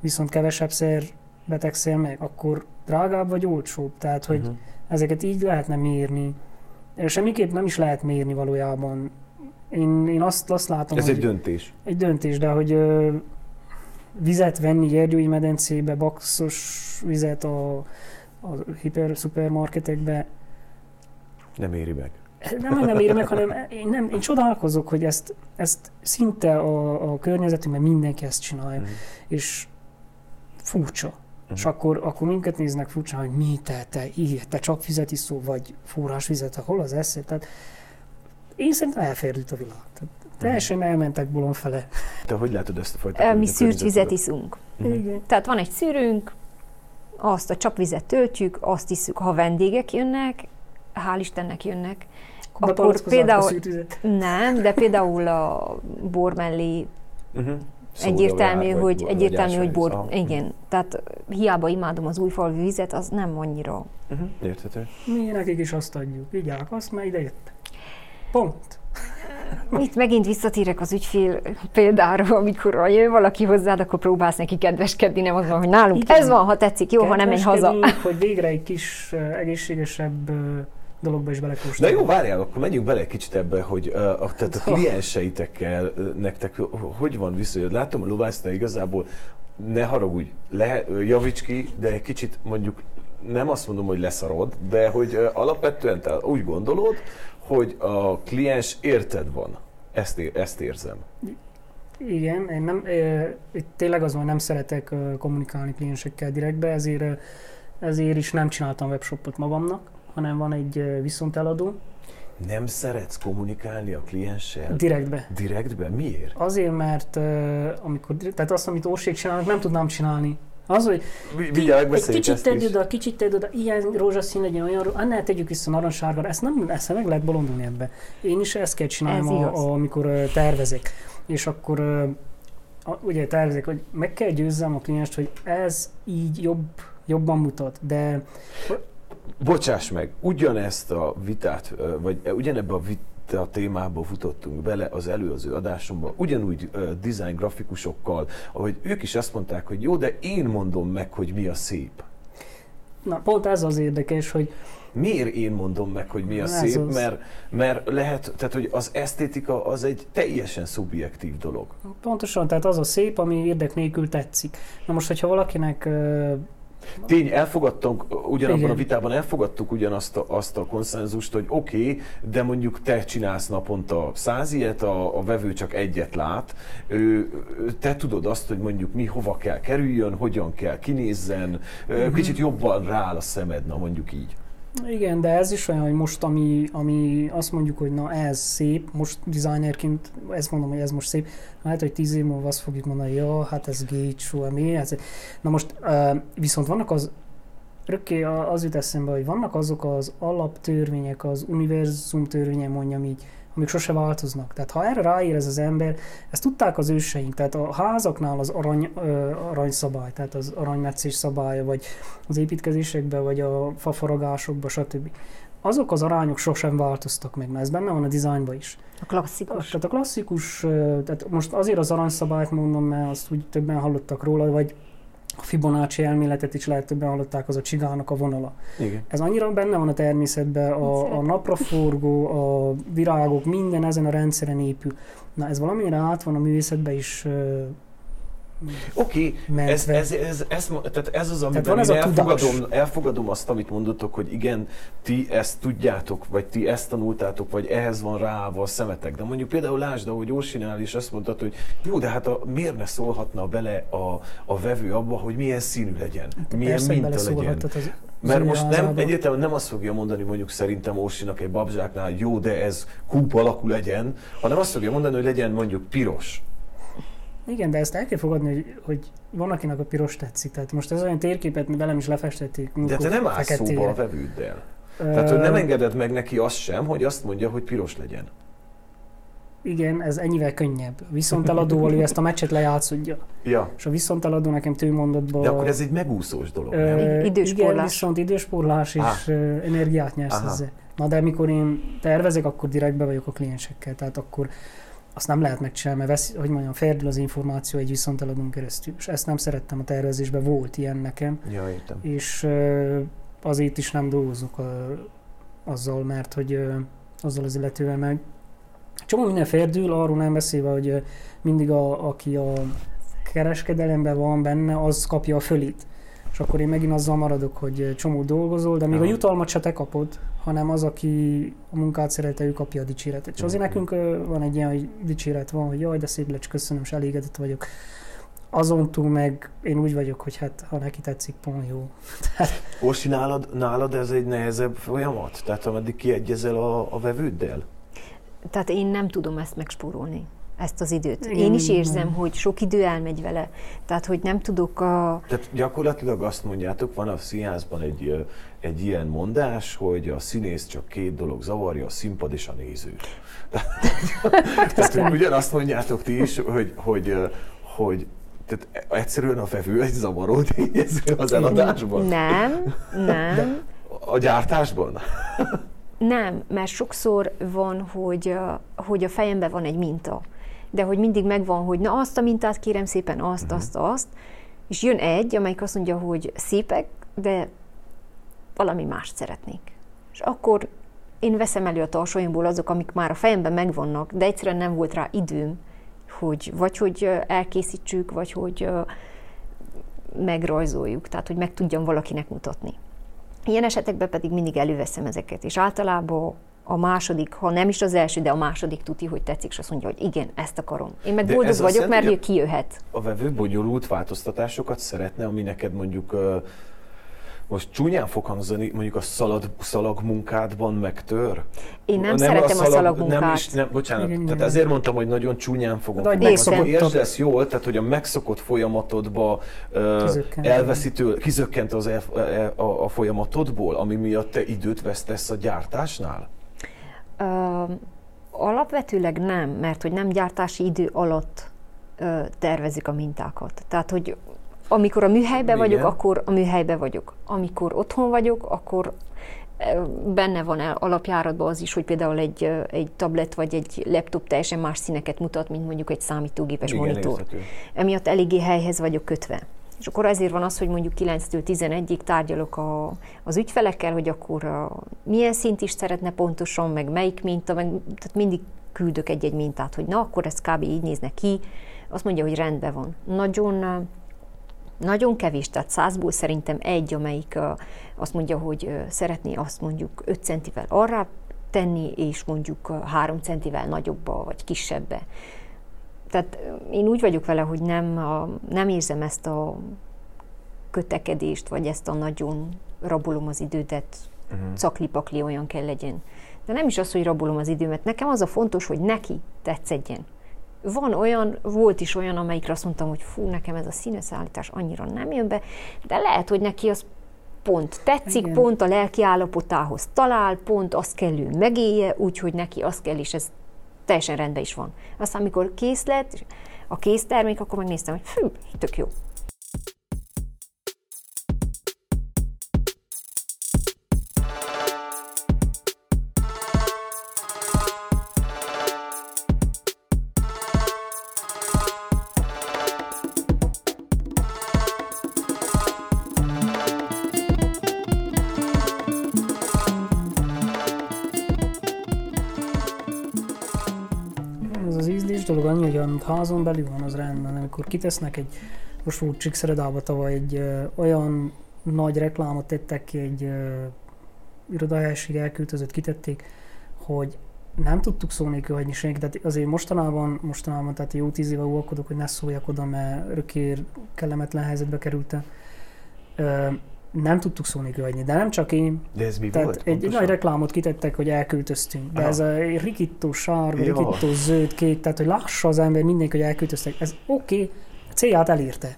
viszont kevesebbszer betegszel meg, akkor drágább vagy olcsóbb. Tehát, hogy Mhm. ezeket így lehetne mérni. Semmiképp nem is lehet mérni valójában. Én, én azt, azt látom, Ez hogy egy döntés. egy döntés, de hogy ö, vizet venni Gyergyói medencébe, baxos vizet a, a hiper szupermarketekbe, Nem éri meg. Nem, hogy nem ér meg, hanem én, nem, én csodálkozok, hogy ezt, ezt szinte a, a környezetünkben mindenki ezt csinálja, Mhm. és furcsa. És akkor, akkor minket néznek furcsa, hogy mi te, te, így, te csak vizet iszol, vagy forrásvizet, hol az eszed? Tehát én szerintem elferdült a világ. Tehát teljesen elmentek bolond fele. Te hogy látod ezt a fajta Mi szűrt vizet iszunk. Mhm. Igen. Tehát van egy szűrőnk, azt a csapvizet töltjük, azt isszük, ha vendégek jönnek, hál' Istennek jönnek, akkor például nem, de például a bor mellé Uh-huh. egyértelmű, hogy, egyértelmű, hogy bor, Ah. igen. Tehát hiába imádom az újfalvi vizet, az nem annyira. Uh-huh. Érthető. Mi nekik is azt adjuk. Vigyák azt, mert ide jöttek. Pont. Itt megint visszatérek az ügyfél példára, amikor jön valaki hozzád, akkor próbálsz neki kedveskedni, nem az van, hogy nálunk Igen. ez van, ha tetszik, jó, ha nem menj haza. Hogy végre egy kis ö, egészségesebb ö, dologba is belekóstolni. jó, várjál, akkor menjünk bele egy kicsit ebbe, hogy uh, a, tehát a klienseitekkel nektek ho- hogy van viszonyod? Látom, a Lovász, te igazából ne haragudj, le, javíts ki, de egy kicsit mondjuk nem azt mondom, hogy leszarod, de hogy alapvetően te úgy gondolod, hogy a kliens érted van. Ezt, ezt érzem. Igen, én nem, itt tényleg az van, nem szeretek kommunikálni kliensekkel direktbe, ezért, ezért is nem csináltam webshopot magamnak, hanem van egy viszonteladó Nem szeretsz kommunikálni a klienssel? direktbe. Direktben? Miért? Azért, mert amikor, tehát azt, amit Orsék csinálnak, nem tudnám csinálni. Az, hogy Vi- ki- Vigyázz, egy kicsit tedd oda, kicsit tedd oda, ilyen rózsaszín legyen, olyan, annál tegyük vissza narancssárgára, ezt nem, ezt meg lehet bolondulni ebbe. Én is ezt kell csinálnom, Ez a, igaz. a, amikor tervezek. És akkor a, ugye tervezek, hogy meg kell győzzem a klienst, hogy ez így jobb, jobban mutat, de Bocsáss meg, ugyanezt a vitát, vagy ugyanebbe a vita témába futottunk bele az előző adásomban, ugyanúgy uh, design grafikusokkal, ahogy ők is azt mondták, hogy jó, de én mondom meg, hogy mi a szép. na, pont ez az érdekes, hogy Miért én mondom meg, hogy mi a Ez szép? az. Mert, mert lehet, tehát hogy az esztétika az egy teljesen szubjektív dolog. pontosan, tehát az a szép, ami érdek nélkül tetszik. Na most, hogyha valakinek Tény, elfogadtunk, ugyanabban Igen. a vitában elfogadtuk ugyanazt a, azt a konszenzust, hogy oké, okay, de mondjuk te csinálsz naponta száz ilyet, a, a vevő csak egyet lát. Ő, te tudod azt, hogy mondjuk mi hova kell kerüljön, hogyan kell kinézzen, uh-huh. kicsit jobban rááll a szemed, na mondjuk így. Igen, de ez is olyan, hogy most, ami, ami azt mondjuk, hogy na ez szép, most designerként ezt mondom, hogy ez most szép, lehet, hogy tíz év múlva azt fogjuk mondani, ja, hát ez gécsú, mi, ez... Na most uh, viszont vannak az, rökké az jut eszembe, hogy vannak azok az alaptörvények, az univerzum törvénye mondjam így, amik sose változnak. Tehát ha erre ráér ez az ember, ezt tudták az őseink, tehát a házaknál az arany, ö, aranyszabály, tehát az aranymetszés szabálya, vagy az építkezésekben, vagy a fafaragásokban, stb. azok az arányok sosem változtak meg, na ez benne van a dizájnban is. A klasszikus. Tehát a klasszikus, tehát most azért az aranyszabályt mondom, mert azt úgy többen hallottak róla, vagy a Fibonacci elméletet is lehet többen hallották, az a csigának a vonala. Igen. Ez annyira benne van a természetben, a, a napraforgó, a virágok, minden ezen a rendszeren épül. Na ez valamire át van a művészetben is Oké, okay, ez, ez, ez, ez, tehát ez az, amiben van ez én elfogadom, elfogadom azt, amit mondotok, hogy igen, ti ezt tudjátok, vagy ti ezt tanultátok, vagy ehhez van ráva a szemetek. De mondjuk például lásd, ahogy Orsinál is azt mondtad, hogy jó, de hát a, miért ne szólhatna bele a, a vevő abba, hogy milyen színű legyen, milyen Persze, hogy minta legyen. az- Mert most nem, egyértelműen nem azt fogja mondani mondjuk szerintem Orsinak egy babzsáknál, jó, de ez kúp alakú legyen, hanem azt fogja mondani, hogy legyen mondjuk piros. Igen, de ezt el kell fogadni, hogy, hogy van, akinek a piros tetszik. Tehát most ez olyan térképet, mi velem is lefestették. De te nem állsz szóba a vevőddel. Tehát, hogy nem engeded meg neki azt sem, hogy azt mondja, hogy piros legyen. Igen, ez ennyivel könnyebb. Viszonteladóval ő ezt a meccset lejátszodja. Ja. És a viszonteladó nekem tőmondatban... De akkor ez egy megúszós dolog, Ö, nem? Időspórlás. Igen, viszont időspórlás és Ah. energiát nyersz Aha. ezzel. Na de mikor én tervezek, akkor direktbe vagyok a kliensekkel, tehát akkor azt nem lehet megcsinálni, mert vesz, hogy mondjam, ferdül az információ egy viszonteladón keresztül. És ezt nem szerettem a tervezésben, volt ilyen nekem, Ja, értem. és azért is nem dolgozok ö, azzal, mert hogy azzal az illetővel meg csomó minden ferdül, arról nem beszélve, hogy mindig a, aki a kereskedelemben van benne, az kapja a fölét. És akkor én megint azzal maradok, hogy csomó dolgozol, de még a Aha. jutalmat se te kapod, hanem az, aki a munkát szerette, ő kapja a dicséretet. És azért nekünk van egy ilyen, hogy dicséret van, hogy jaj, de szép lecs, köszönöm, és elégedett vagyok. Azon túl meg én úgy vagyok, hogy hát ha neki tetszik, pont jó. Orsi, nálad, nálad ez egy nehezebb folyamat? Tehát ameddig kiegyezel a, a vevőddel? Tehát én nem tudom ezt megspórolni, ezt az időt. Igen, Én is érzem, hogy sok idő elmegy vele. Tehát, hogy nem tudok a... Tehát gyakorlatilag azt mondjátok, van a színházban egy, egy ilyen mondás, hogy a színész csak két dolog zavarja, a színpad és a néző. Tehát hogy ugyanazt mondjátok ti is, hogy, hogy, hogy tehát egyszerűen a vevő egy zavaró tényező az eladásban? Nem, nem. A gyártásban? Nem, mert sokszor van, hogy, hogy a fejemben van egy minta, de hogy mindig megvan, hogy na azt a mintát kérem szépen, azt, azt, azt, és jön egy, amelyik azt mondja, hogy szépek, de valami mást szeretnék. És akkor én veszem elő a tarsolyomból azok, amik már a fejemben megvannak, de egyszerűen nem volt rá időm, hogy vagy hogy elkészítsük, vagy hogy megrajzoljuk, tehát hogy meg tudjam valakinek mutatni. Ilyen esetekben pedig mindig előveszem ezeket, és általában a második, ha nem is az első, de a második tuti, hogy tetszik, és azt mondja, hogy igen, ezt akarom. Én meg De boldog vagyok, mert ő kijöhet. A vevő bonyolult változtatásokat szeretne, ami neked mondjuk most csúnyán fog hangzani, mondjuk a szalag, szalagmunkádban megtör? Én nem, szeretem a, szalagmunkát. Nem is, nem, bocsánat, Igen, tehát igen. ezért mondtam, hogy nagyon csúnyán fogom hogy megszokottak. Értsd ezt jól, tehát hogy a megszokott folyamatodba Kizökkent. elveszítő, kizökkent az el, e- a, a folyamatodból, ami miatt te időt vesztesz a gyártásnál? Alapvetőleg nem, mert hogy nem gyártási idő alatt ö, tervezik a mintákat. Tehát, hogy amikor a műhelyben Igen. vagyok, akkor a műhelyben vagyok. Amikor otthon vagyok, akkor benne van el alapjáratban az is, hogy például egy, egy tablet vagy egy laptop teljesen más színeket mutat, mint mondjuk egy számítógépes Igen, monitor. érthető. Emiatt eléggé helyhez vagyok kötve. És akkor ezért van az, hogy mondjuk 9-től 11-ig tárgyalok a, az ügyfelekkel, hogy akkor a, milyen szint is szeretne pontosan, meg melyik minta, meg, tehát mindig küldök egy-egy mintát, hogy na, akkor ez kb. így nézne ki. Azt mondja, hogy rendben van. Nagyon, nagyon kevés, tehát százból szerintem egy, amelyik azt mondja, hogy szeretné azt mondjuk 5 centivel arra tenni, és mondjuk ö, 3 centivel nagyobba vagy kisebbe. Tehát én úgy vagyok vele, hogy nem, a, nem érzem ezt a kötekedést, vagy ezt a nagyon rabolom az idődet, uh-huh. caklipakli olyan kell legyen. De nem is az, hogy rabolom az időmet, nekem az a fontos, hogy neki tetszedjen. Van olyan, volt is olyan, amelyikre azt mondtam, hogy fú, nekem ez a színösszállítás annyira nem jön be, de lehet, hogy neki az pont tetszik, Igen. pont a lelki állapotához talál, pont azt kell ő megélje, úgyhogy neki azt kell, és ez teljesen rendben is van. Aztán, amikor kész lett, a késztermék, akkor megnéztem, hogy fű, tök jó. Dolog annyi, hogy amit házon belül van, az rendben. Amikor kitesznek egy, most volt Csíkszeredába tavaly egy ö, olyan nagy reklámot tettek ki, egy ö, irodahelyiség elkültözött, kitették, hogy nem tudtuk szó nélkül hagyni senki, tehát azért mostanában, mostanában, tehát jó tíz éve uralkodok, hogy ne szóljak oda, mert örökkér kellemetlen helyzetbe kerültem. Nem tudtuk szó nélkül hagyni, de nem csak én, De ez mi tehát volt? egy, pontosan? nagy reklámot kitettek, hogy elköltöztünk, de Aha. ez a rikító sárga, rikító zöld, kék, tehát hogy lássa az ember mindenki, hogy elköltöztek. Ez oké, okay, célját elérte.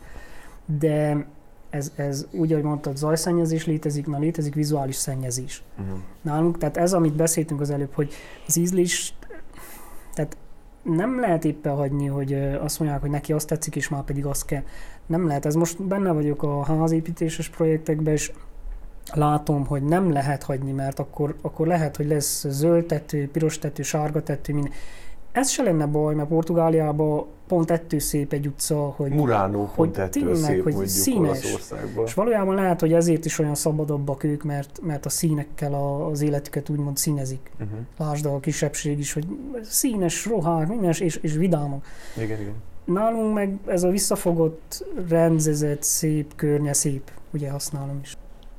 De ez, ez úgy, ahogy mondtad, zajszennyezés létezik, na létezik vizuális szennyezés. Mhm. Nálunk, tehát ez, amit beszéltünk az előbb, hogy az ízlés, tehát nem lehet éppen hagyni, hogy azt mondják, hogy neki azt tetszik, és már pedig azt kell. Nem lehet. Ez most benne vagyok a házépítéses projektekben, és látom, hogy nem lehet hagyni, mert akkor, akkor lehet, hogy lesz zöld tető, piros tető, sárga tető, minden. Ez se lenne baj, mert Portugáliában pont ettől szép egy utca, hogy Muránó hogy pont ettől tényleg, szép hogy színes. És valójában lehet, hogy ezért is olyan szabadabbak ők, mert, mert a színekkel a, az életüket úgymond színezik. Uh-huh. Lásd a kisebbség is, hogy színes, rohák, minden, és, és vidámak. Igen, igen. Nálunk meg ez a visszafogott, rendezett, szép környe, szép, ugye használom is.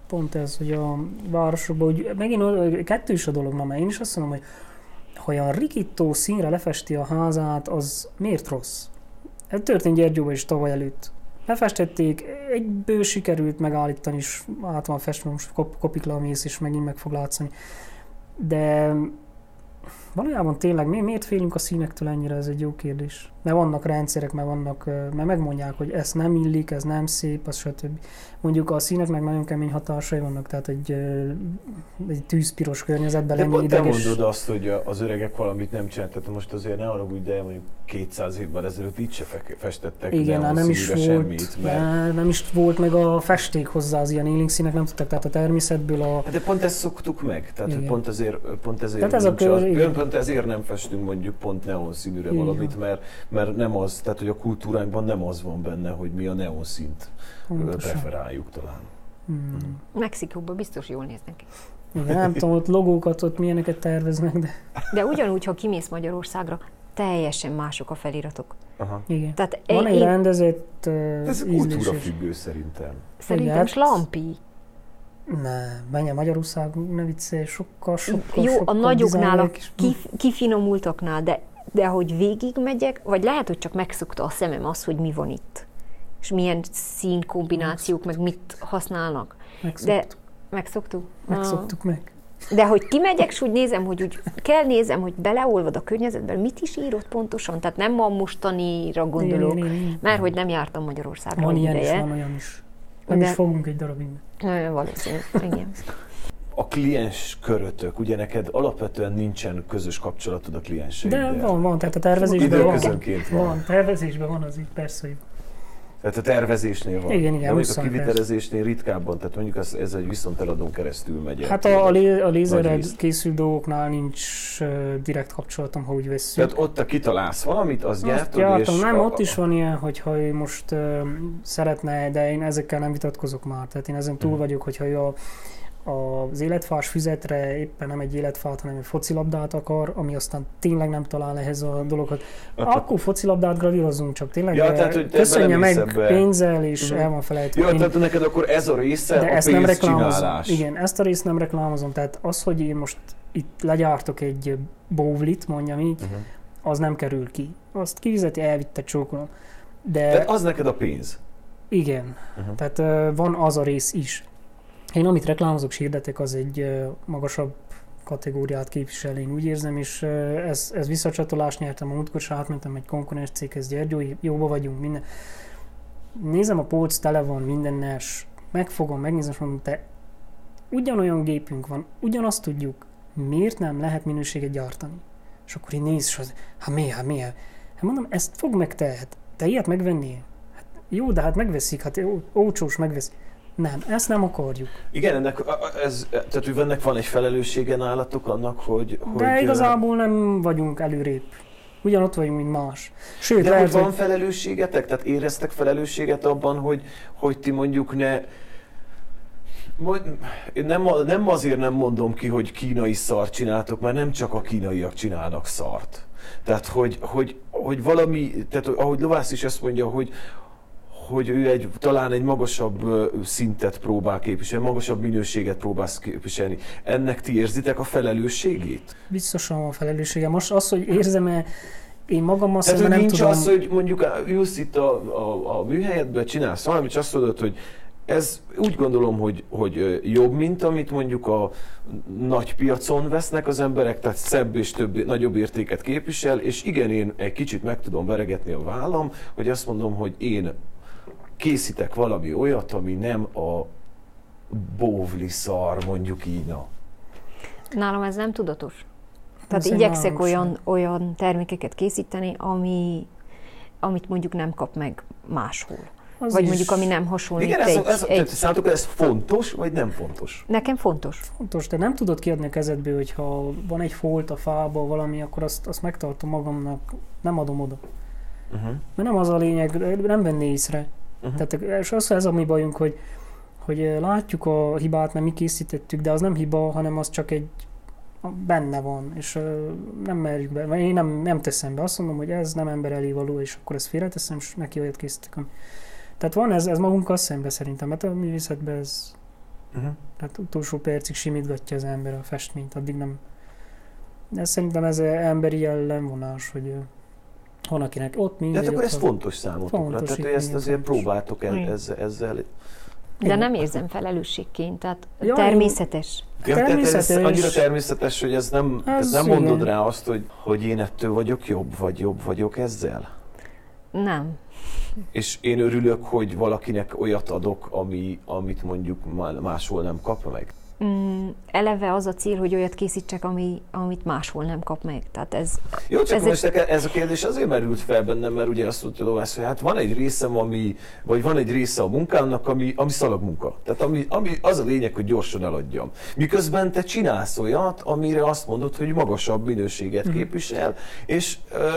Pont ez, hogy a városokban, hogy megint kettős a dolog, na, mert én is azt mondom, hogy ha olyan rikító színre lefesti a házát, az miért rossz? Ez történt Gyergyóban is tavaly előtt. Lefestették, egyből sikerült megállítani, és át van festve, most kop, kopikla mész, és megint meg fog látszani. De valójában tényleg mi, miért félünk a színektől ennyire, ez egy jó kérdés. Mert vannak rendszerek, mert vannak, mert megmondják, hogy ez nem illik, ez nem szép, az stb. Mondjuk a színeknek nagyon kemény hatásai vannak, tehát egy, egy tűzpiros környezetben lenni pont te ideges. mondod azt, hogy az öregek valamit nem csináltak, most azért ne haragudj, de mondjuk 200 évvel ezelőtt így se fe- festettek Igen, hát nem is volt, semmit, mert... ne, nem is volt meg a festék hozzá, az ilyen élénk színek nem tudtak, tehát a természetből a... Hát De pont ezt szoktuk meg, tehát pont ezért, pont ezért, Tehát ez a kör, igen. Pont ezért nem festünk mondjuk pont neonszínűre Igen. valamit, mert, mert nem az, tehát hogy a kultúránkban nem az van benne, hogy mi a ö, Pontosan. preferáljuk talán. Hmm. Mexikóban biztos jól néznek ki. Igen, nem tudom, ott logókat, ott milyeneket terveznek, de De ugyanúgy, ha kimész Magyarországra, teljesen mások a feliratok. Aha. igen. Tehát Van egy én rendezett uh, Ez kultúra függő szerintem. szerintem hát- slampi. Ne, menj Magyarország, ne viccelj, sokkal, sokkal, Jó, a sokkal nagyoknál, a designerek is- kif, kifinomultaknál, de, de hogy végig megyek, vagy lehet, hogy csak megszokta a szemem az, hogy mi van itt. És milyen színkombinációk, meg mit használnak. Megszoktuk, De megszoktuk? megszoktuk meg. Ah. De hogy kimegyek, és úgy nézem, hogy úgy kell nézem, hogy beleolvad a környezetben, mit is írott pontosan. Tehát nem a mostanira gondolok, mert hogy nem jártam Magyarországra Van ilyen is, van olyan is. Nem De- is fogunk egy darabig. Nagyon valószínű, igen. A kliens körötök, ugye neked alapvetően nincsen közös kapcsolatod a klienseiddel. De van, van, tehát a tervezésben van. Időközönként van. Van, tervezésben van az így, persze, hogy Tehát a tervezésnél van. Igen, igen, De mondjuk a kivitelezésnél ritkábban, tehát mondjuk ez, ez egy viszonteladón keresztül megy. el Hát a, a, lé, a lézerrel készült dolgoknál nincs uh, direkt kapcsolatom, ha úgy vesszük. Tehát ott, ha kitalálsz valamit, az gyártod, jártam, és... nem, a- ott is van ilyen, hogyha ő most uh, szeretne, de én ezekkel nem vitatkozok már. Tehát én ezen túl Mhm. vagyok, hogyha ő a, az életfás füzetre éppen nem egy életfát, hanem egy focilabdát akar, ami aztán tényleg nem talál ehhez a dologhoz. Akkor focilabdát gravírozunk, csak tényleg Ja, ja, tehát, hogy köszönje meg ebbe. pénzzel, és Mhm. el van felejtve. Jó, Én- tehát neked akkor ez a része de a ezt nem reklámozom. Igen, ezt a részt nem reklámozom. Tehát az, hogy én most itt legyártok egy bóvlit, mondjam így, Uh-huh. az nem kerül ki. Azt kifizeti, elvitte csókolom. De Tehát az neked a pénz. igen, Uh-huh. tehát ö, van az a rész is. Én amit reklámozok, és hirdetek, az egy magasabb kategóriát képvisel, én úgy érzem, és ez, ez visszacsatolást nyertem a múltkor, és átmentem egy konkurens céghez, Gyergyó, jóba vagyunk, minden. Nézem, a polc tele van mindennel, megfogom, megnézem, és mondom, te ugyanolyan gépünk van, ugyanazt tudjuk, miért nem lehet minőséget gyártani? És akkor így néz, és az, hát mi, hát mi, hát mondom, ezt fog meg te, hát te ilyet megvennél? Hát jó, de hát megveszik, hát ó- olcsós megveszik. Nem, ezt nem akarjuk. Igen, ennek, ez, tehát ennek van egy felelőssége nálatok annak, hogy... De hogy igazából nem vagyunk előrébb. Ugyanott vagyunk, mint más. Sőt, De lehet, van hogy felelősségetek? Tehát éreztek felelősséget abban, hogy, hogy ti mondjuk ne... Én nem, nem azért nem mondom ki, hogy kínai szart csináltok, mert nem csak a kínaiak csinálnak szart. Tehát, hogy, hogy hogy valami, tehát ahogy Lovász is ezt mondja, hogy, hogy ő egy, talán egy magasabb szintet próbál képviselni, magasabb minőséget próbálsz képviselni. Ennek ti érzitek a felelősségét? Biztosan a felelőssége. Most az, hogy érzem-e én magam azt Tehát, nem nincs tudom... az, hogy mondjuk ülsz itt a, a, a műhelyedben, csinálsz valamit, és azt mondod, hogy ez úgy gondolom, hogy, hogy jobb, mint amit mondjuk a nagy piacon vesznek az emberek, tehát szebb és több, nagyobb értéket képvisel, és igen, én egy kicsit meg tudom veregetni a vállam, hogy azt mondom, hogy én készítek valami olyat, ami nem a bóvli szar, mondjuk így, na. Nálam ez nem tudatos. Tehát Ez egy igyekszek olyan, olyan termékeket készíteni, ami, amit mondjuk nem kap meg máshol. Az Vagy is mondjuk, ami nem hasonlít Igen, ez, egy, ez, egy... ez, számotokra ez fontos, vagy nem fontos? Nekem fontos. fontos, de nem tudod kiadni a kezedből, hogyha van egy folt a fába, valami, akkor azt, azt megtartom magamnak, nem adom oda. Uh-huh. Mert nem az a lényeg, nem venné észre. Uh-huh. Tehát és az, ez a mi bajunk, hogy, hogy látjuk a hibát, nem mi készítettük, de az nem hiba, hanem az csak egy benne van, és nem merjük be, vagy én nem, nem teszem be, azt mondom, hogy ez nem ember elé való, és akkor ezt félreteszem, és neki olyat készítek. Tehát van ez, ez magunkkal szembe szerintem, mert a művészetben ez Uh-huh. tehát utolsó percig simítgatja az ember a festményt, addig nem. De szerintem ez emberi jellemvonás, hogy van akinek ott De mindegy. hát akkor ez fontos számotokra, Fontos, tehát hogy ezt azért fontos. próbáltok el, ezzel, ezzel De nem érzem felelősségként, tehát Ja, természetes. Ja, tehát ez Természetes. annyira természetes, hogy ez nem, ez Ez nem mondod rá azt, hogy, hogy én ettől vagyok jobb, vagy jobb vagyok ezzel. Nem. És én örülök, hogy valakinek olyat adok, ami, amit mondjuk má- máshol nem kap meg. Mm, eleve az a cél, hogy olyat készítsek, ami, amit máshol nem kap meg. Tehát ez, Jó, csak Ez most nekem ez a kérdés azért merült fel bennem, mert ugye azt mondta Lovász, hogy hát van egy részem, ami, vagy van egy része a munkámnak, ami, ami szalagmunka. Tehát ami, ami, az a lényeg, hogy gyorsan eladjam. Miközben te csinálsz olyat, amire azt mondod, hogy magasabb minőséget Mhm. képvisel, és ö,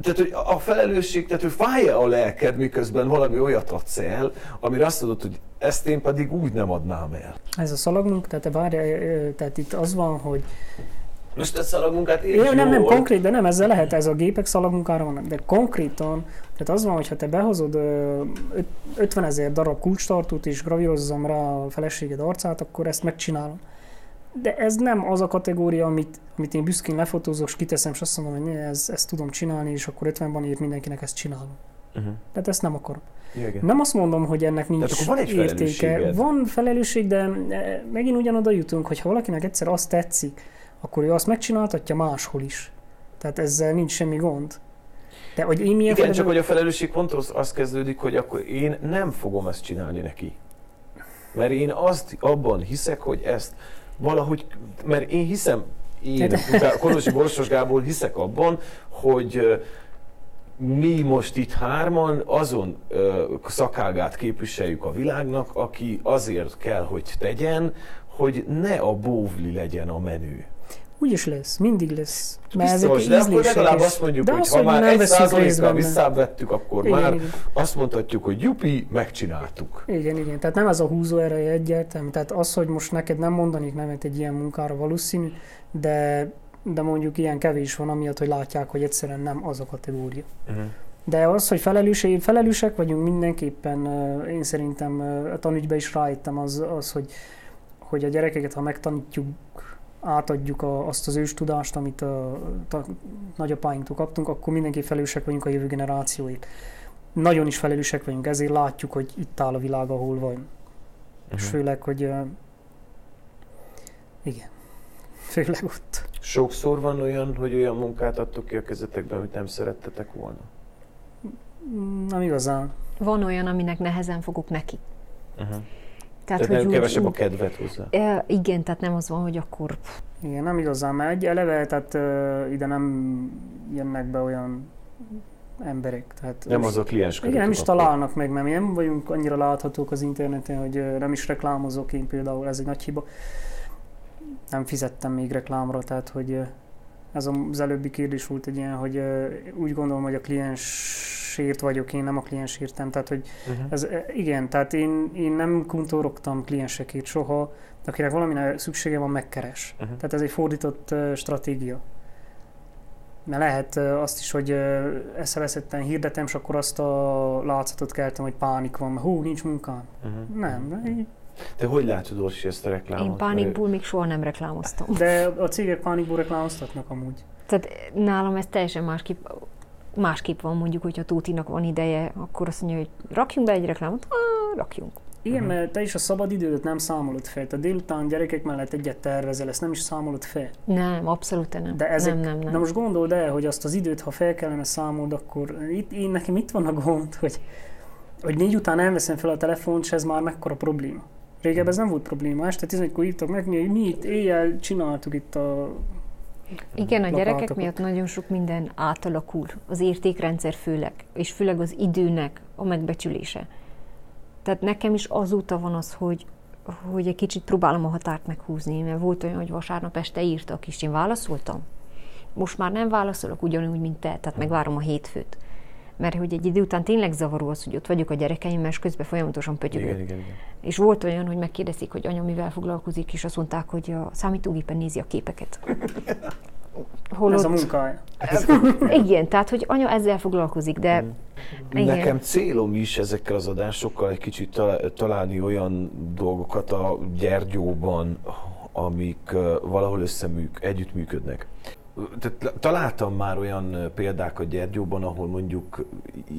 tehát, hogy a felelősség, tehát, hogy fáj a lelked, miközben valami olyat adsz el, amire azt mondod, hogy ezt én pedig úgy nem adnám el. Ez a szalagnunk, tehát, várja, ö, tehát itt az van, hogy Most ezt szalagmunkát én Ja, nem, nem, konkrét, de nem, ezzel lehet, ez a gépek szalagmunkára vannak, de konkrétan, tehát az van, hogy ha te behozod ö, öt- 50 ezer darab kulcstartót és gravírozzam rá a feleséged arcát, akkor ezt megcsinálom. De ez nem az a kategória, amit, amit én büszkén lefotózok, és kiteszem, és azt mondom, hogy ne, ez, ezt tudom csinálni, és akkor 50-ban írt mindenkinek ezt csinálom. Uh-huh. Tehát ezt nem akarom. Igen. Nem azt mondom, hogy ennek nincs akkor van egy értéke. Van felelősség, de e, megint ugyanoda jutunk, hogy ha valakinek egyszer azt tetszik, akkor ő azt megcsináltatja máshol is. Tehát ezzel nincs semmi gond. De hogy én milyen Igen, csak felelő- hogy a felelősség pont az, az kezdődik, hogy akkor én nem fogom ezt csinálni neki. Mert én azt abban hiszek, hogy ezt valahogy, mert én hiszem, én, Kolosi Borsos Gábor hiszek abban, hogy mi most itt hárman azon ö, szakágát képviseljük a világnak, aki azért kell, hogy tegyen, hogy ne a bóvli legyen a menő. Úgy is lesz, mindig lesz. Mert Biztos, ezek de akkor legalább azt mondjuk, de hogy az, ha már nem egy százalékkal benne. visszávettük, akkor Igen, már igen. azt mondhatjuk, hogy jupi, megcsináltuk. Igen, igen. Tehát nem ez a húzó ereje egyértelmű. Tehát az, hogy most neked nem mondanék nemet egy ilyen munkára valószínű, de, de mondjuk ilyen kevés van, amiatt, hogy látják, hogy egyszerűen nem az a kategória. Uh-huh. De az, hogy felelős, felelősek vagyunk mindenképpen, én szerintem a tanügybe is rájöttem az, az hogy, hogy a gyerekeket, ha megtanítjuk, átadjuk a, azt az őstudást, amit a, a nagyapáinktól kaptunk, akkor mindenképp felelősek vagyunk a jövő generációért. Nagyon is felelősek vagyunk, ezért látjuk, hogy itt áll a világ, ahol van. És Mhm. főleg, hogy ö, igen, főleg ott. Sokszor van olyan, hogy olyan munkát adtok ki a kezetekben, amit nem szerettetek volna. Nem igazán. van olyan, aminek nehezen fogok neki. Uh-huh. Tehát, Tehát nem úgy- kevesebb a kedvet hozzá. E, igen, tehát nem az van, hogy akkor Igen, nem igazán, mert egy eleve, tehát uh, ide nem jönnek be olyan emberek. Tehát Nem az a kliens Igen, nem is találnak meg, mert mi nem vagyunk annyira láthatók az interneten, hogy ö, nem is reklámozok én például, ez egy nagy hiba. Nem fizettem még reklámra, tehát hogy ö, ez az előbbi kérdés volt egy ilyen, hogy ö, úgy gondolom, hogy a kliensért vagyok, én nem a kliensértem, tehát hogy Uh-huh. ez, ö, igen, tehát én, én nem kuntorogtam kliensekért soha, akinek valamire szüksége van, megkeres. Uh-huh. Tehát ez egy fordított ö, stratégia. Mert lehet ö, azt is, hogy ö, eszeveszetten hirdetem, és akkor azt a látszatot keltem, hogy pánik van, mert hú, nincs munkám. Uh-huh. Nem, de így- Te hogy látod, Orsi, ezt a reklámot? Én pánikból még soha nem reklámoztam. de a cégek pánikból reklámoztatnak amúgy. Tehát nálam ez teljesen másképp, másképp van mondjuk, hogyha Tótinak van ideje, akkor azt mondja, hogy rakjunk be egy reklámot, ah, rakjunk. Igen, uh-huh. mert te is a szabad idődet nem számolod fel. Te délután gyerekek mellett egyet tervezel, ezt nem is számolod fel. Nem, abszolút nem. De ezek, nem, nem, nem. Na most gondold el, hogy azt az időt, ha fel kellene számolod, akkor itt, én nekem itt van a gond, hogy, hogy négy után nem veszem fel a telefont, és ez már mekkora probléma. Régebben ez nem volt probléma. Este 11-kor írtak meg, mi, mi itt éjjel csináltuk itt a... Igen, a gyerekek miatt nagyon sok minden átalakul. Az értékrendszer főleg, és főleg az időnek a megbecsülése. Tehát nekem is azóta van az, hogy, hogy egy kicsit próbálom a határt meghúzni, mert volt olyan, hogy vasárnap este írtak, és én válaszoltam. Most már nem válaszolok ugyanúgy, mint te, tehát megvárom a hétfőt. Mert hogy egy idő után tényleg zavaró az, hogy ott vagyok a gyerekeimmel, és közben folyamatosan pötyögök. Igen, igen, igen. És volt olyan, hogy megkérdezik, hogy anya mivel foglalkozik, és azt mondták, hogy a számítógépen nézi a képeket. Holott, Ez a munkája. igen, tehát, hogy anya ezzel foglalkozik, de igen. Nekem célom is ezekkel az adásokkal egy kicsit talál- találni olyan dolgokat a Gyergyóban, amik valahol összeműk, együttműködnek. Tehát találtam már olyan példákat Gyergyóban, ahol mondjuk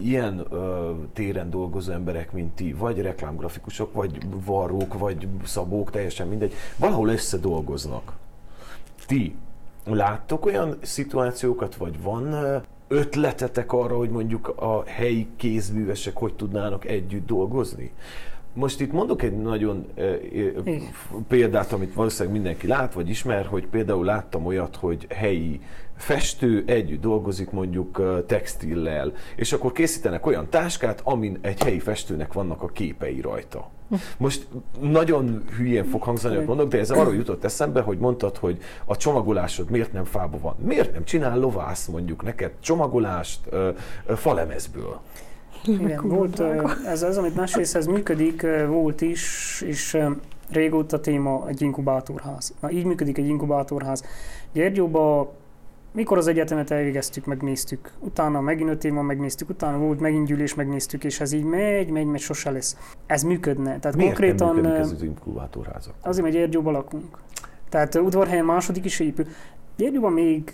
ilyen ö, téren dolgozó emberek, mint ti, vagy reklámgrafikusok, vagy varrók, vagy szabók, teljesen mindegy, valahol összedolgoznak. Ti láttok olyan szituációkat, vagy van ötletetek arra, hogy mondjuk a helyi kézművesek hogy tudnának együtt dolgozni? Most itt mondok egy nagyon Igen. példát, amit valószínűleg mindenki lát, vagy ismer, hogy például láttam olyat, hogy helyi festő együtt dolgozik mondjuk textillel, és akkor készítenek olyan táskát, amin egy helyi festőnek vannak a képei rajta. Most nagyon hülyén fog hangzani, amit mondok, de ez arról jutott eszembe, hogy mondtad, hogy a csomagolásod miért nem fába van. Miért nem csinál lovász mondjuk neked csomagolást falemezből? Igen, volt, ez, ez, amit mesélsz, ez működik, volt is, és régóta téma egy inkubátorház. Na, így működik egy inkubátorház. Gyergyóba, mikor az egyetemet elvégeztük, megnéztük, utána megint öt év van, megnéztük, utána volt megint gyűlés, megnéztük, és ez így megy, megy, megy, sose lesz. Ez működne. Tehát Miért konkrétan nem ez az inkubátorházak? azért, mert Gyergyóban lakunk. Tehát udvarhelyen második is épül. Gyergyóban még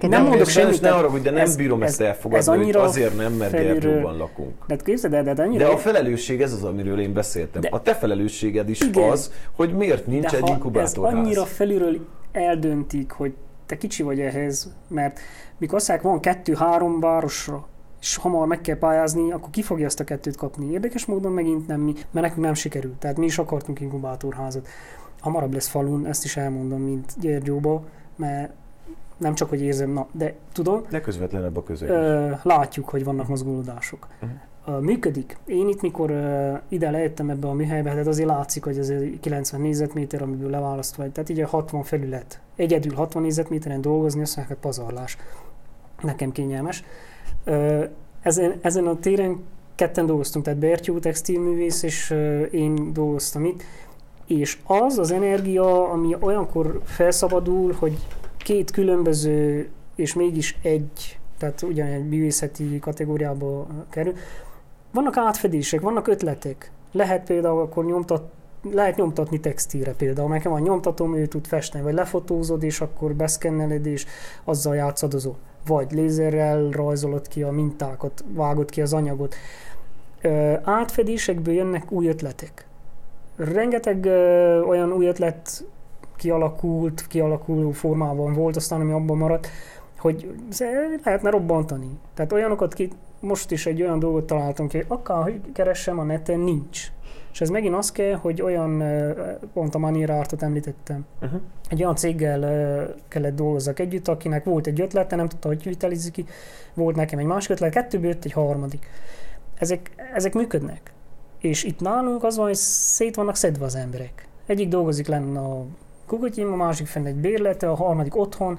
Nem mondok semmit, ne arra, hogy de nem ez- bírom ez- ezt elfogadni, ez hogy annyira azért nem, mert felülről- Gyergyóban lakunk. de képzeld el, de, de annyira De a felelősség ez az, amiről én beszéltem. De- a te felelősséged is Igen. az, hogy miért nincs De egy ha ez inkubátorház. annyira felülről eldöntik, hogy te kicsi vagy ehhez, mert mikor azt van kettő-három városra, és hamar meg kell pályázni, akkor ki fogja ezt a kettőt kapni? Érdekes módon megint nem mi, mert nekünk nem sikerült. Tehát mi is akartunk inkubátorházat. Hamarabb lesz falun, ezt is elmondom, mint Gyergyóba, mert nem csak, hogy érzem, na, de tudom, De közvetlenebb a közeg. Ö, látjuk, hogy vannak mozgolódások. Uh-huh. Működik. Én itt, mikor ö, ide lejöttem ebbe a műhelybe, hát azért látszik, hogy ez egy 90 négyzetméter, amiből leválasztva, vagy. tehát így a 60 felület. Egyedül 60 négyzetméteren dolgozni, azt mondják, hogy pazarlás. Nekem kényelmes. Ö, ezen, ezen a téren ketten dolgoztunk, tehát Bertyó textilművész, és ö, én dolgoztam itt, és az az energia, ami olyankor felszabadul, hogy két különböző és mégis egy, tehát ugyanegy művészeti kategóriába kerül. Vannak átfedések, vannak ötletek. Lehet például akkor nyomtat, lehet nyomtatni textilre például, nekem van nyomtatom, ő tud festeni, vagy lefotózod, és akkor beszkenneled, és azzal játszadozol. Vagy lézerrel rajzolod ki a mintákat, vágod ki az anyagot. Ö, átfedésekből jönnek új ötletek. Rengeteg ö, olyan új ötlet kialakult, kialakuló formában volt, aztán ami abban maradt, hogy lehetne robbantani. Tehát olyanokat ki, most is egy olyan dolgot találtam ki, hogy akár hogy keressem a neten, nincs. És ez megint az kell, hogy olyan, pont a Maniera Artot említettem, Uh-huh. egy olyan céggel kellett dolgozzak együtt, akinek volt egy ötlete, nem tudta, hogy vitelizni ki, volt nekem egy másik ötlet, kettőből jött egy harmadik. Ezek, ezek működnek. És itt nálunk az van, hogy szét vannak szedve az emberek. Egyik dolgozik lenne a kukutyim, a másik fenn egy bérlete, a harmadik otthon.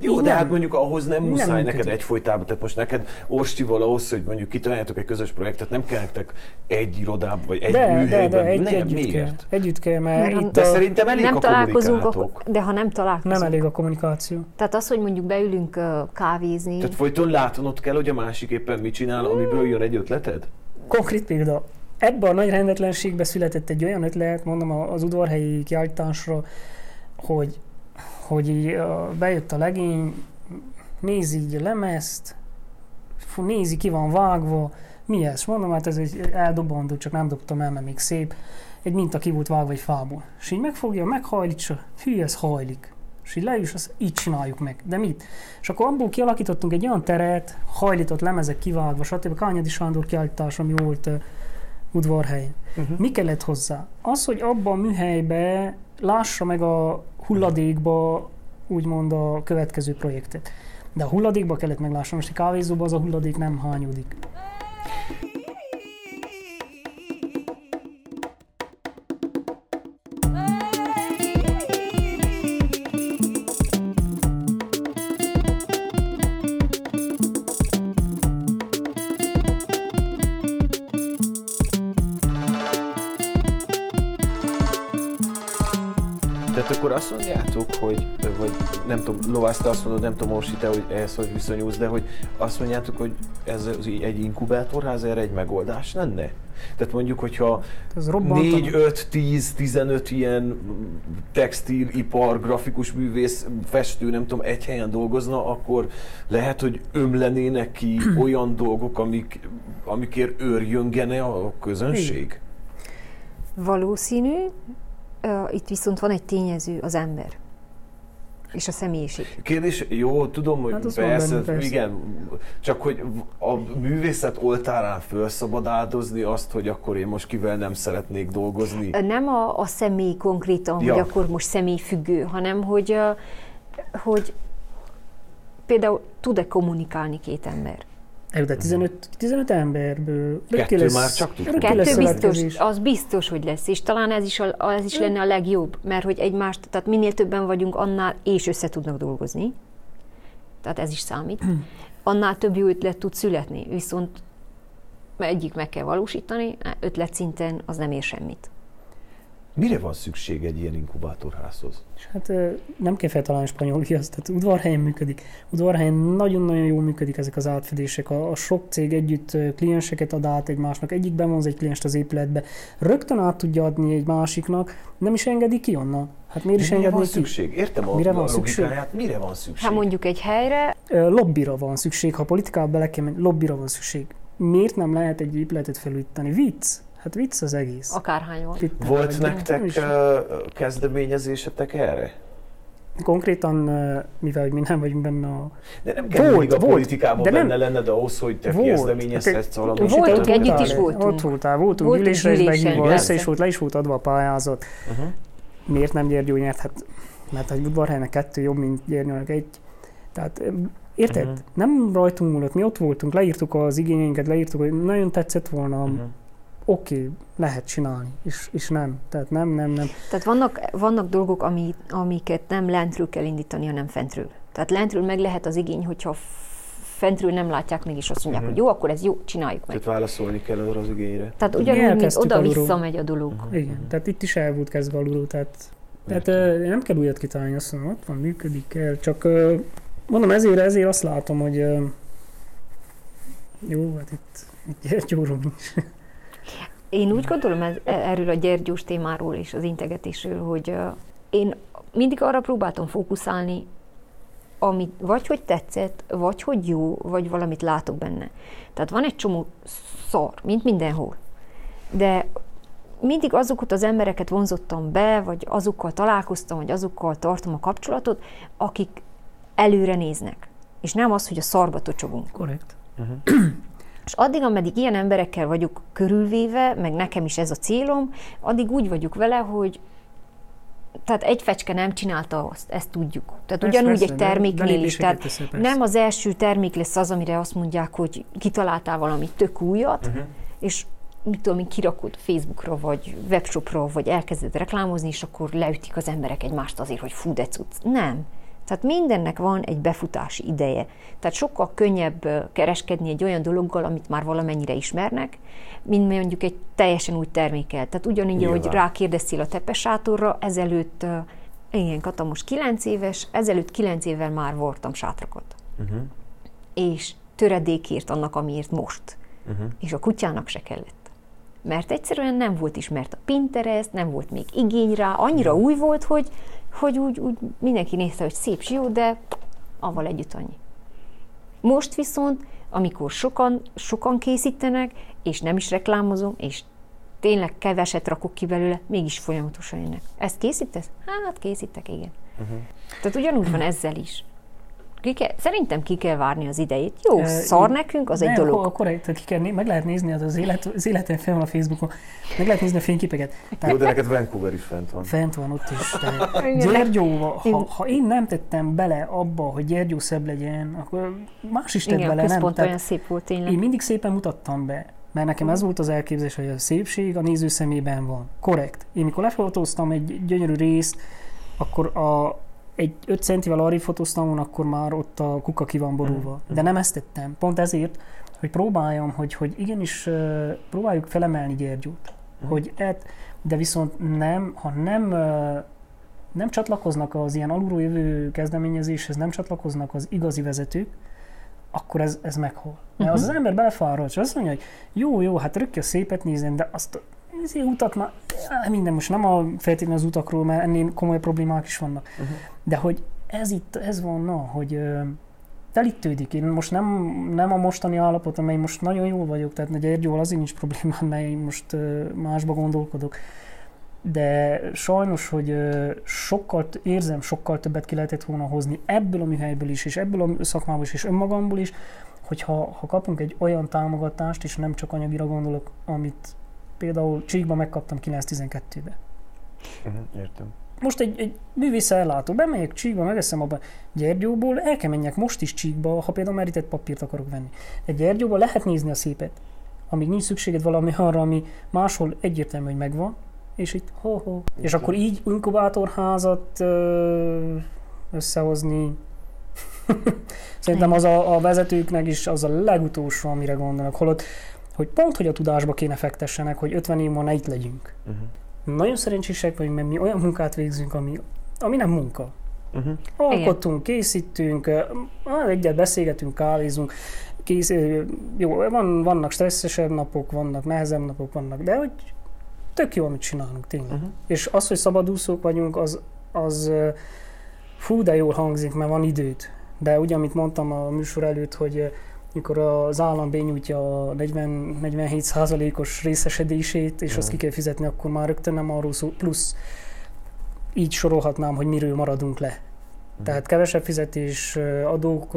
Jó, de nem. hát mondjuk ahhoz nem muszáj Nem neked működik. egyfolytában, tehát most neked Orstival ahhoz, hogy mondjuk kitaláljátok egy közös projektet, nem kell nektek egy irodába, vagy egy De, de, műhelyben. de egy, nem, együtt kell. miért? Együtt kell, mert, Mert itt De a, szerintem elég nem a találkozunk, kommunikátok. de ha nem találkozunk. nem elég a kommunikáció. Tehát az, hogy mondjuk beülünk ö, kávézni, Tehát folyton látanod kell, hogy a másik éppen mit csinál, amiből jön egy ötleted? Konkrét példa. Ebben a nagy rendetlenségben született egy olyan ötlet, mondom az udvarhelyi kiállításra, hogy, hogy így, bejött a legény, nézi így a lemezt, nézi ki van vágva, mi ez? Mondom, hát ez egy eldobandó, csak nem dobtam el, mert még szép. Egy minta ki volt vágva egy fából. És így megfogja, meghajlítsa, hű, ez hajlik. És így leüs, azt így csináljuk meg. De mit? És akkor abból kialakítottunk egy olyan teret, hajlított lemezek kivágva, stb. Kányadi Sándor kiállítás, ami volt udvarhelyen. Uh-huh. Mi kellett hozzá? Az, hogy abban a műhelybe lássa meg a hulladékba úgymond a következő projektet. De a hulladékba kellett meglássam, most a kávézóban az a hulladék nem hányódik. Azt mondjátok, hogy, vagy nem tudom, Lovász, te azt mondod, nem tudom, Orsi, te, hogy ehhez hogy viszonyulsz, de hogy azt mondjátok, hogy ez az egy inkubátorház erre egy megoldás lenne? Tehát mondjuk, hogyha Ez robbantana. 4, 5, 10, 15 ilyen textilipar, grafikus művész, festő, nem tudom, egy helyen dolgozna, akkor lehet, hogy ömlenének ki olyan dolgok, amik, amikért őrjöngene a közönség? valószínű, itt viszont van egy tényező, az ember. És a személyiség. Kérdés, jó, tudom, hogy Hát persze, benne, persze. igen, csak hogy a művészet oltárán föl szabad áldozni azt, hogy akkor én most kivel nem szeretnék dolgozni. Nem a, a személy konkrétan, Ja. hogy akkor most személy függő, hanem hogy, hogy például tud-e kommunikálni két ember. Jó, de 15, 15 emberből Kettő már csak tud. örökké Kettő lesz biztos, az biztos, hogy lesz, és talán ez is, a, ez is lenne a legjobb, mert hogy egymást, tehát minél többen vagyunk, annál és össze tudnak dolgozni, tehát ez is számít, annál több jó ötlet tud születni, viszont egyik meg kell valósítani, ötletszinten az nem ér semmit. Mire van szükség egy ilyen inkubátorházhoz? És hát nem kell feltalálni spanyol viaszt, tehát udvarhelyen működik. Udvarhelyen nagyon-nagyon jól működik ezek az átfedések. A, a sok cég együtt klienseket ad át egymásnak, egyik bevonz egy klienst az épületbe, rögtön át tudja adni egy másiknak, nem is engedi ki onnan. Hát miért is Mire van ki? szükség? Értem a, Mire a van szükség? logikáját, mire van szükség? Ha mondjuk egy helyre, Lobbira van szükség, ha politikába bele kell menni, lobbira van szükség. Miért nem lehet egy épületet felújítani? Vicc? Hát vicc az egész. akárhány van. Itt- Volt nem nektek ö, kezdeményezésetek erre? Konkrétan, mivel mi nem vagyunk benne a... De nem kell Volt, a volt, politikában de nem- benne lenned ahhoz, hogy te Volt. kezdeményezhetsz Hát, valamit. Voltunk, együtt is voltunk. Ott voltál, voltunk, Voltunk ülésre is behívva, persze. össze is volt, le is volt adva a pályázat. Uh-huh. Miért nem Gyergyó nyert? Hát, mert egy udvarhelynek kettő jobb, mint Gyergyónak egy. Tehát Érted? Mhm. Nem rajtunk múlott, mi ott voltunk, leírtuk az igényeinket, leírtuk, hogy nagyon tetszett volna, Mhm. Oké, okay, lehet csinálni, és, és nem. Tehát nem, nem, nem. Tehát vannak, vannak dolgok, ami, amiket nem lentről kell indítani, hanem fentről. Tehát lentről meg lehet az igény, hogyha fentről nem látják meg, és azt mondják, Mhm. hogy jó, akkor ez jó, csináljuk meg. Tehát válaszolni kell arra az igényre. Tehát ugyanúgy, mint oda-vissza megy a dolog. Igen, tehát itt is el volt kezdve alulról, tehát, tehát ö, nem kell újat kitalálni, azt mondom, ott van, működik kell, csak ö, mondom, ezért, ezért azt látom, hogy ö, jó, hát itt, itt Gyergyóról nincs. Én úgy gondolom ez, erről a gyergyós témáról és az integetésről, hogy én mindig arra próbáltam fókuszálni, amit vagy hogy tetszett, vagy hogy jó, vagy valamit látok benne. Tehát van egy csomó szar, mint mindenhol. De mindig azokat az embereket vonzottam be, vagy azokkal találkoztam, vagy azokkal tartom a kapcsolatot, akik előre néznek. És nem az, hogy a szarba tocsogunk. Korrekt. És addig, ameddig ilyen emberekkel vagyok körülvéve, meg nekem is ez a célom, addig úgy vagyok vele, hogy tehát egy fecske nem csinálta azt, ezt tudjuk. Tehát Persze, ugyanúgy persze, egy de- de terméknél is. Tehát nem az első termék lesz az, amire azt mondják, hogy kitaláltál valami tök újat, Mhm. és mit tudom én, kirakod Facebookra, vagy webshopra, vagy elkezded reklámozni, és akkor leütik az emberek egymást azért, hogy fú, de cucc. Nem. Tehát mindennek van egy befutási ideje. Tehát sokkal könnyebb kereskedni egy olyan dologgal, amit már valamennyire ismernek, mint mondjuk egy teljesen új termékkel. Tehát ugyanígy, Nyilván. ahogy rákérdeztél a tepesátorra, ezelőtt, igen, Kata most 9 éves, ezelőtt 9 évvel már voltam sátrakat. Uh-huh. És töredékért annak, amiért most. Uh-huh. És a kutyának se kellett. Mert egyszerűen nem volt ismert a Pinterest, nem volt még igény rá, annyira új volt, hogy, hogy úgy, úgy mindenki nézte, hogy szép jó, de avval együtt annyi. Most viszont, amikor sokan, sokan készítenek, és nem is reklámozom, és tényleg keveset rakok ki belőle, mégis folyamatosan jönnek. Ezt készítesz? Hát készítek, igen. Uh-huh. Tehát ugyanúgy van ezzel is. Ki kell, szerintem ki kell várni az idejét. Jó, Ö, szar nekünk, az nem, egy dolog. Akkor, akkor tehát ki kell, meg lehet nézni, az, az, élet, az életen fel van a Facebookon, meg lehet nézni a fényképeket. Jó, Tehát de neked Vancouver is fent van. fent van ott is. Tehát Igen. Gyergyóval, ha, ha, én nem tettem bele abba, hogy Gyergyó szebb legyen, akkor más is tett Igen, bele, nem? központ Tehát olyan szép volt tényleg. én mindig szépen mutattam be, mert nekem ez volt az elképzelés, hogy a szépség a néző szemében van. Korrekt. Én mikor lefotóztam egy gyönyörű részt, akkor a, egy 5 centivel arra fotóztam volna, akkor már ott a kuka ki van borulva. De nem ezt tettem. Pont ezért, hogy próbáljam, hogy, hogy igenis próbáljuk felemelni Gyergyót. Hogy et, de viszont nem, ha nem nem csatlakoznak az ilyen alulról jövő kezdeményezéshez, nem csatlakoznak az igazi vezetők, akkor ez, ez meghol. Mert az az ember belefárad, és azt mondja, hogy jó, jó, hát rökkje szépet nézem, de azt az utat már, minden, most nem a feltétlenül az utakról, mert ennél komoly problémák is vannak. Uh-huh. De hogy ez itt, ez van, na, hogy telítődik. Én most nem, nem a mostani állapot, amely most nagyon jól vagyok, tehát nagy Gyergyóval azért nincs problémám, mert én most másba gondolkodok. De sajnos, hogy sokkal, érzem, sokkal többet ki lehetett volna hozni ebből a műhelyből is, és ebből a szakmából is, és önmagamból is, hogyha ha kapunk egy olyan támogatást, és nem csak anyagira gondolok, amit például Csíkban megkaptam 9-12-be. Uh-huh. Értem. Most egy, egy művész ellátó, bemegyek Csíkba, megveszem abban Gyergyóból, el kell menjek most is Csíkba, ha például merített papírt akarok venni. Egy Gyergyóban lehet nézni a szépet, amíg nincs szükséged valami arra, ami máshol egyértelmű, hogy megvan, és itt ho-ho. És akkor így inkubátorházat összehozni, Szerintem az a, a vezetőknek is az a legutolsó, amire gondolnak. Holott, hogy pont, hogy a tudásba kéne fektessenek, hogy 50 év múlva ne itt legyünk. Uh-huh. Nagyon szerencsések vagyunk, mert mi olyan munkát végzünk, ami, ami nem munka. Uh-huh. Alkotunk, készítünk, egyet beszélgetünk, kávézunk, kész, jó, van, vannak stresszesebb napok, vannak nehezebb napok, vannak, de hogy tök jó, amit csinálunk tényleg. Uh-huh. És az, hogy szabadúszók vagyunk, az, az fú, de jól hangzik, mert van időd. De ugye, amit mondtam a műsor előtt, hogy mikor az állam benyújtja a 40, 47%-os részesedését, és azt ki kell fizetni, akkor már rögtön nem arról szó, plusz így sorolhatnám, hogy miről maradunk le. Tehát kevesebb fizetés, adók,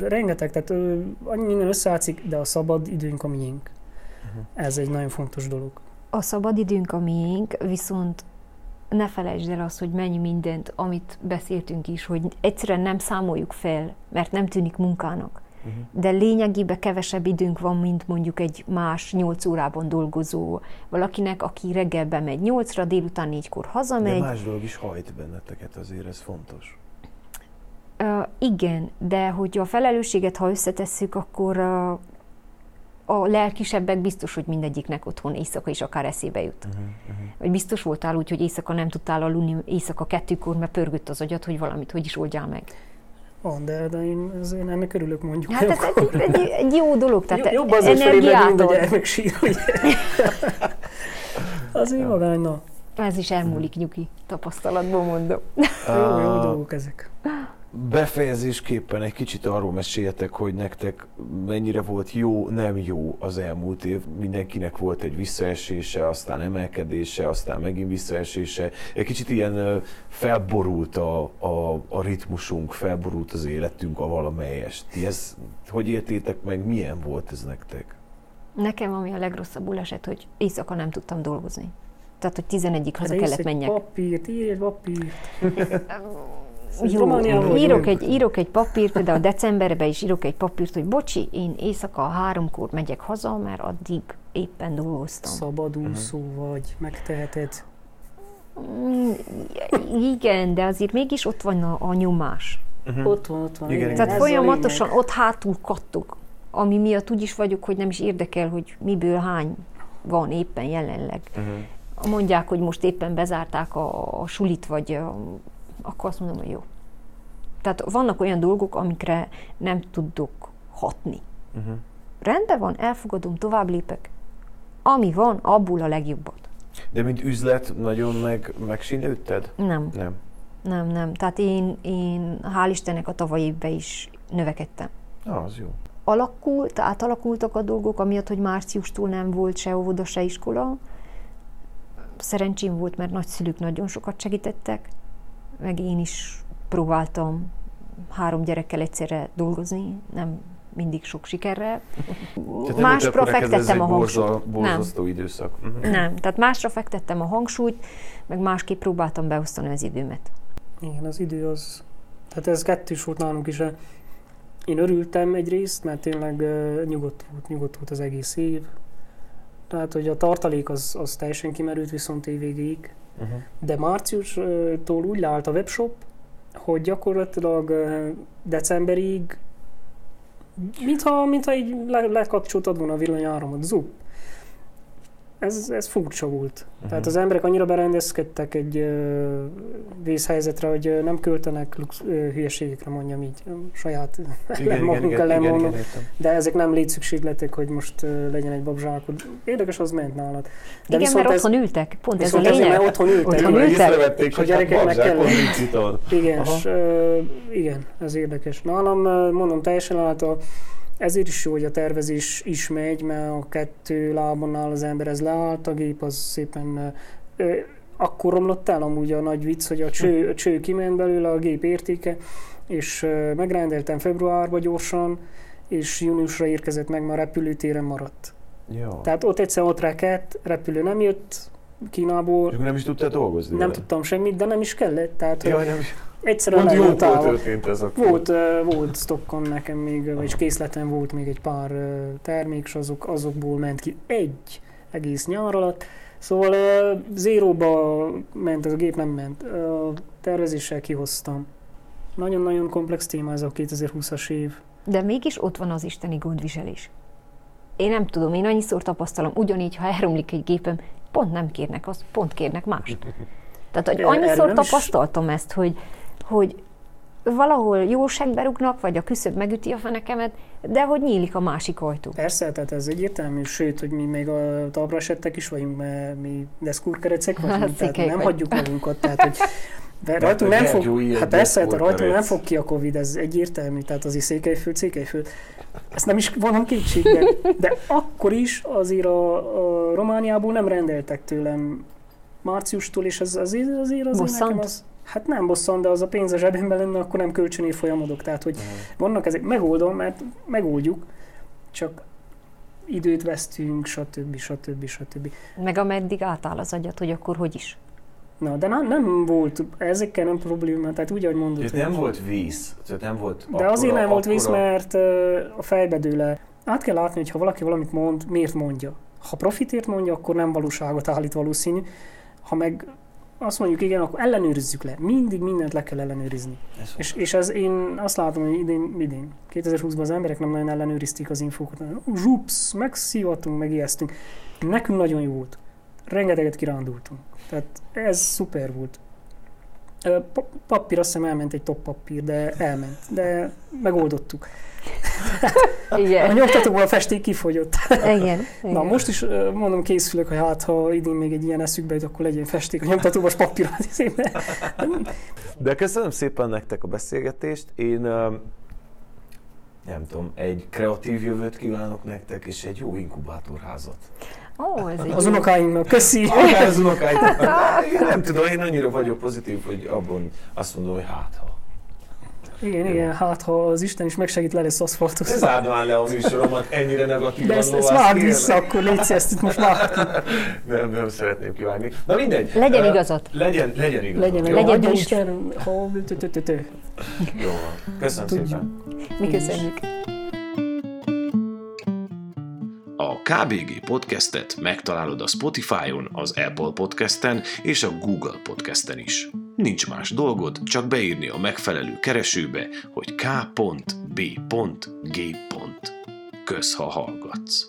rengeteg, tehát annyi minden összeátszik, de a szabad időnk a miénk. Ez egy nagyon fontos dolog. A szabadidőnk a miénk, viszont ne felejtsd el azt, hogy mennyi mindent, amit beszéltünk is, hogy egyszerűen nem számoljuk fel, mert nem tűnik munkának. Mhm. De lényegében kevesebb időnk van, mint mondjuk egy más 8 órában dolgozó valakinek, aki reggel bemegy 8-ra, délután 4-kor De hazamegy. más dolog is hajt benneteket, azért ez fontos. Uh, igen, de hogy a felelősséget, ha összetesszük, akkor uh, a lelkisebbek biztos, hogy mindegyiknek otthon éjszaka is akár eszébe jut. Uh-huh. Uh-huh. Vagy biztos voltál úgy, hogy éjszaka nem tudtál aludni, éjszaka kettőkor, mert pörgött az agyad, hogy valamit hogy is oldjál meg. Van, de, de én, ez, én ennek örülök mondjuk. Hát ez egy, egy, egy jó dolog, tehát Jobb azért felébredni, mint a energiát ad. gyermek sír, ugye? Azért magány, na. Ez is elmúlik, nyugi, tapasztalatból mondom. Jó, jó Ah, dolgok ezek. Befejezésképpen egy kicsit arról meséljetek, hogy nektek mennyire volt jó, nem jó az elmúlt év. Mindenkinek volt egy visszaesése, aztán emelkedése, aztán megint visszaesése. Egy kicsit ilyen felborult a, a, a ritmusunk, felborult az életünk a valamelyest. Ti ezt hogy értétek meg, milyen volt ez nektek? Nekem ami a legrosszabbul esett, hogy éjszaka nem tudtam dolgozni. Tehát, hogy 11-ig haza Hát kellett menjek. Papírt, írj egy papírt. Jó, írok egy, írok egy papírt, például decemberben is írok egy papírt, hogy bocsi, én éjszaka háromkor megyek haza, mert addig éppen dolgoztam. Szabadúszó vagy, megteheted. Mm, Igen, de azért mégis ott van a, a nyomás. Uh-huh. Ott van, ott van. Igen, igen. Tehát Ez a folyamatosan ott hátul kattog, ami miatt úgy is vagyok, hogy nem is érdekel, hogy miből hány van éppen jelenleg. Uh-huh. Mondják, hogy most éppen bezárták a, a sulit, vagy a, akkor azt mondom, hogy jó. Tehát vannak olyan dolgok, amikre nem tudok hatni. Uh-huh. Rendben van, elfogadom, tovább lépek. Ami van, abból a legjobbat. De mint üzlet nagyon meg, megsínlődted? Nem, Nem. nem, nem. Tehát én, én hál' Istennek a tavalyi évben is növekedtem. Ah, az jó. alakult, átalakultak a dolgok, amiatt, hogy márciustól nem volt se óvoda, se iskola. Szerencsém volt, mert nagyszülők nagyon sokat segítettek, meg én is próbáltam három gyerekkel egyszerre dolgozni, nem mindig sok sikerrel. Tehát Másra fektettem a borza, hangsúlyt. Nem, időszak. Uh-huh. nem, tehát másra fektettem a hangsúlyt, meg másképp próbáltam beosztani az időmet. Igen, az idő az... Tehát ez kettős volt nálunk is. Én örültem egyrészt, mert tényleg uh, nyugodt volt, nyugodt volt az egész év. Tehát, hogy a tartalék az, az teljesen kimerült viszont évvégéig. Uh-huh. De márciustól úgy leállt a webshop, hogy gyakorlatilag decemberig, mintha, mintha így le, lekapcsoltad volna a villanyáramot, zup. Ez, ez furcsa volt. Uh-huh. Tehát az emberek annyira berendezkedtek egy ö, vészhelyzetre, hogy ö, nem költenek lux, ö, hülyeségekre, mondjam így, saját Igen, magunk igen, ellen igen, mondom. igen. De ezek nem létszükségletek, hogy most ö, legyen egy babzsákod. Érdekes, az ment nálad. De Igen, mert otthon ültek, pont ez a viszont ezért, lényeg. mert otthon ültek. Otthon ültek? Észrevették, A hogy hát gyerekeknek babzsákon kell-. Igen, és, ö, igen, ez érdekes. Nálam, mondom, teljesen által, ezért is jó, hogy a tervezés is megy, mert a kettő lábon áll az ember, ez leállt, a gép az szépen ö, akkor romlott el amúgy a nagy vicc, hogy a cső, a cső kiment belőle, a gép értéke, és ö, megrendeltem februárba gyorsan, és júniusra érkezett meg, már repülőtéren maradt. Jó. Tehát ott egyszer ott rekett, repülő nem jött Kínából, És akkor nem is tudtál dolgozni nem vele? tudtam semmit, de nem is kellett. Tehát Jaj, nem is. Egyszerűen jó lejutottál. történt ez akkor. Volt, volt stockon nekem még, vagy készletem volt még egy pár termék, és azok, azokból ment ki egy egész nyár alatt. Szóval ö, zéróba ment, ez a gép nem ment. Ö, tervezéssel kihoztam. Nagyon-nagyon komplex téma ez a 2020-as év. De mégis ott van az isteni gondviselés. Én nem tudom, én annyiszor tapasztalom, ugyanígy, ha elromlik egy gépem, pont nem kérnek azt, pont kérnek mást. Tehát, hogy annyiszor tapasztaltam ezt, hogy, hogy valahol jó segbe rúgnak, vagy a küszöb megüti a fenekemet, de hogy nyílik a másik ajtó. Persze, tehát ez egyértelmű, sőt, hogy mi még a talpra esettek is vagyunk, mert mi deszkúrkerecek vagyunk, Hát, tehát nem vagy. hagyjuk magunkat, tehát hogy de rajtunk hogy nem fog, hát persze, hát rajtunk nem fog ki a Covid, ez egyértelmű, tehát azért Székelyföld, Székelyföld. Ezt nem is vonom kétségbe, de akkor is azért a, a Romániából nem rendeltek tőlem márciustól, és az azért, azért, azért Bosszant? nekem az, Hát nem bosszant, de az a pénz a zsebemben lenne, akkor nem kölcsöné folyamodok. Tehát, hogy vannak ezek, megoldom, mert megoldjuk, csak időt vesztünk, stb. stb. stb. Meg ameddig átáll az agyat, hogy akkor hogy is. Na, de nem, nem volt, ezekkel nem probléma, tehát úgy, ahogy mondod. Ez nem volt víz. Tehát nem volt De azért akkora- nem volt víz, akkora- mert a fejbe dől le. Át kell látni, hogy ha valaki valamit mond, miért mondja. Ha profitért mondja, akkor nem valóságot állít valószínű. Ha meg azt mondjuk igen, akkor ellenőrizzük le. Mindig mindent le kell ellenőrizni. Ez És, és ez én azt látom, hogy idén, idén 2020-ban az emberek nem nagyon ellenőrizték az infókat. Zsups, megszívatunk, megijesztünk. Nekünk nagyon jó volt. Rengeteget kirándultunk. Tehát ez szuper volt. Papír, azt hiszem elment egy top papír, de elment. De megoldottuk. A Igen. nyomtatóból a festék kifogyott. Igen. igen. Na most is mondom készülök, hogy hát ha idén még egy ilyen eszükbe jut, akkor legyen festék a nyomtatóban, és papír. De köszönöm szépen nektek a beszélgetést. Én nem tudom, egy kreatív jövőt kívánok nektek, és egy jó inkubátorházat. Ó, ez egy Az unokáinknak, köszi! Az Én nem tudom, én annyira vagyok pozitív, hogy abban azt mondom, hogy hát ha. Igen, igen, hát ha az Isten is megsegít, le lesz aszfaltoz. Ez már le a műsoromat ennyire negatívan. De ezt, ezt vágd kérlek. vissza, akkor légy ezt itt most vágd ki. Nem, nem szeretném kivágni. Na mindegy. Legyen Ö, igazad. Legyen, legyen igazad. Legyen, Jó, Legyen úgy. Isten, ha... Jó. Köszönöm szépen. Mi köszönjük. A KBG podcastet megtalálod a Spotify-on, az Apple podcasten és a Google podcasten is. Nincs más dolgod, csak beírni a megfelelő keresőbe, hogy k.b.g. Kösz, ha hallgatsz!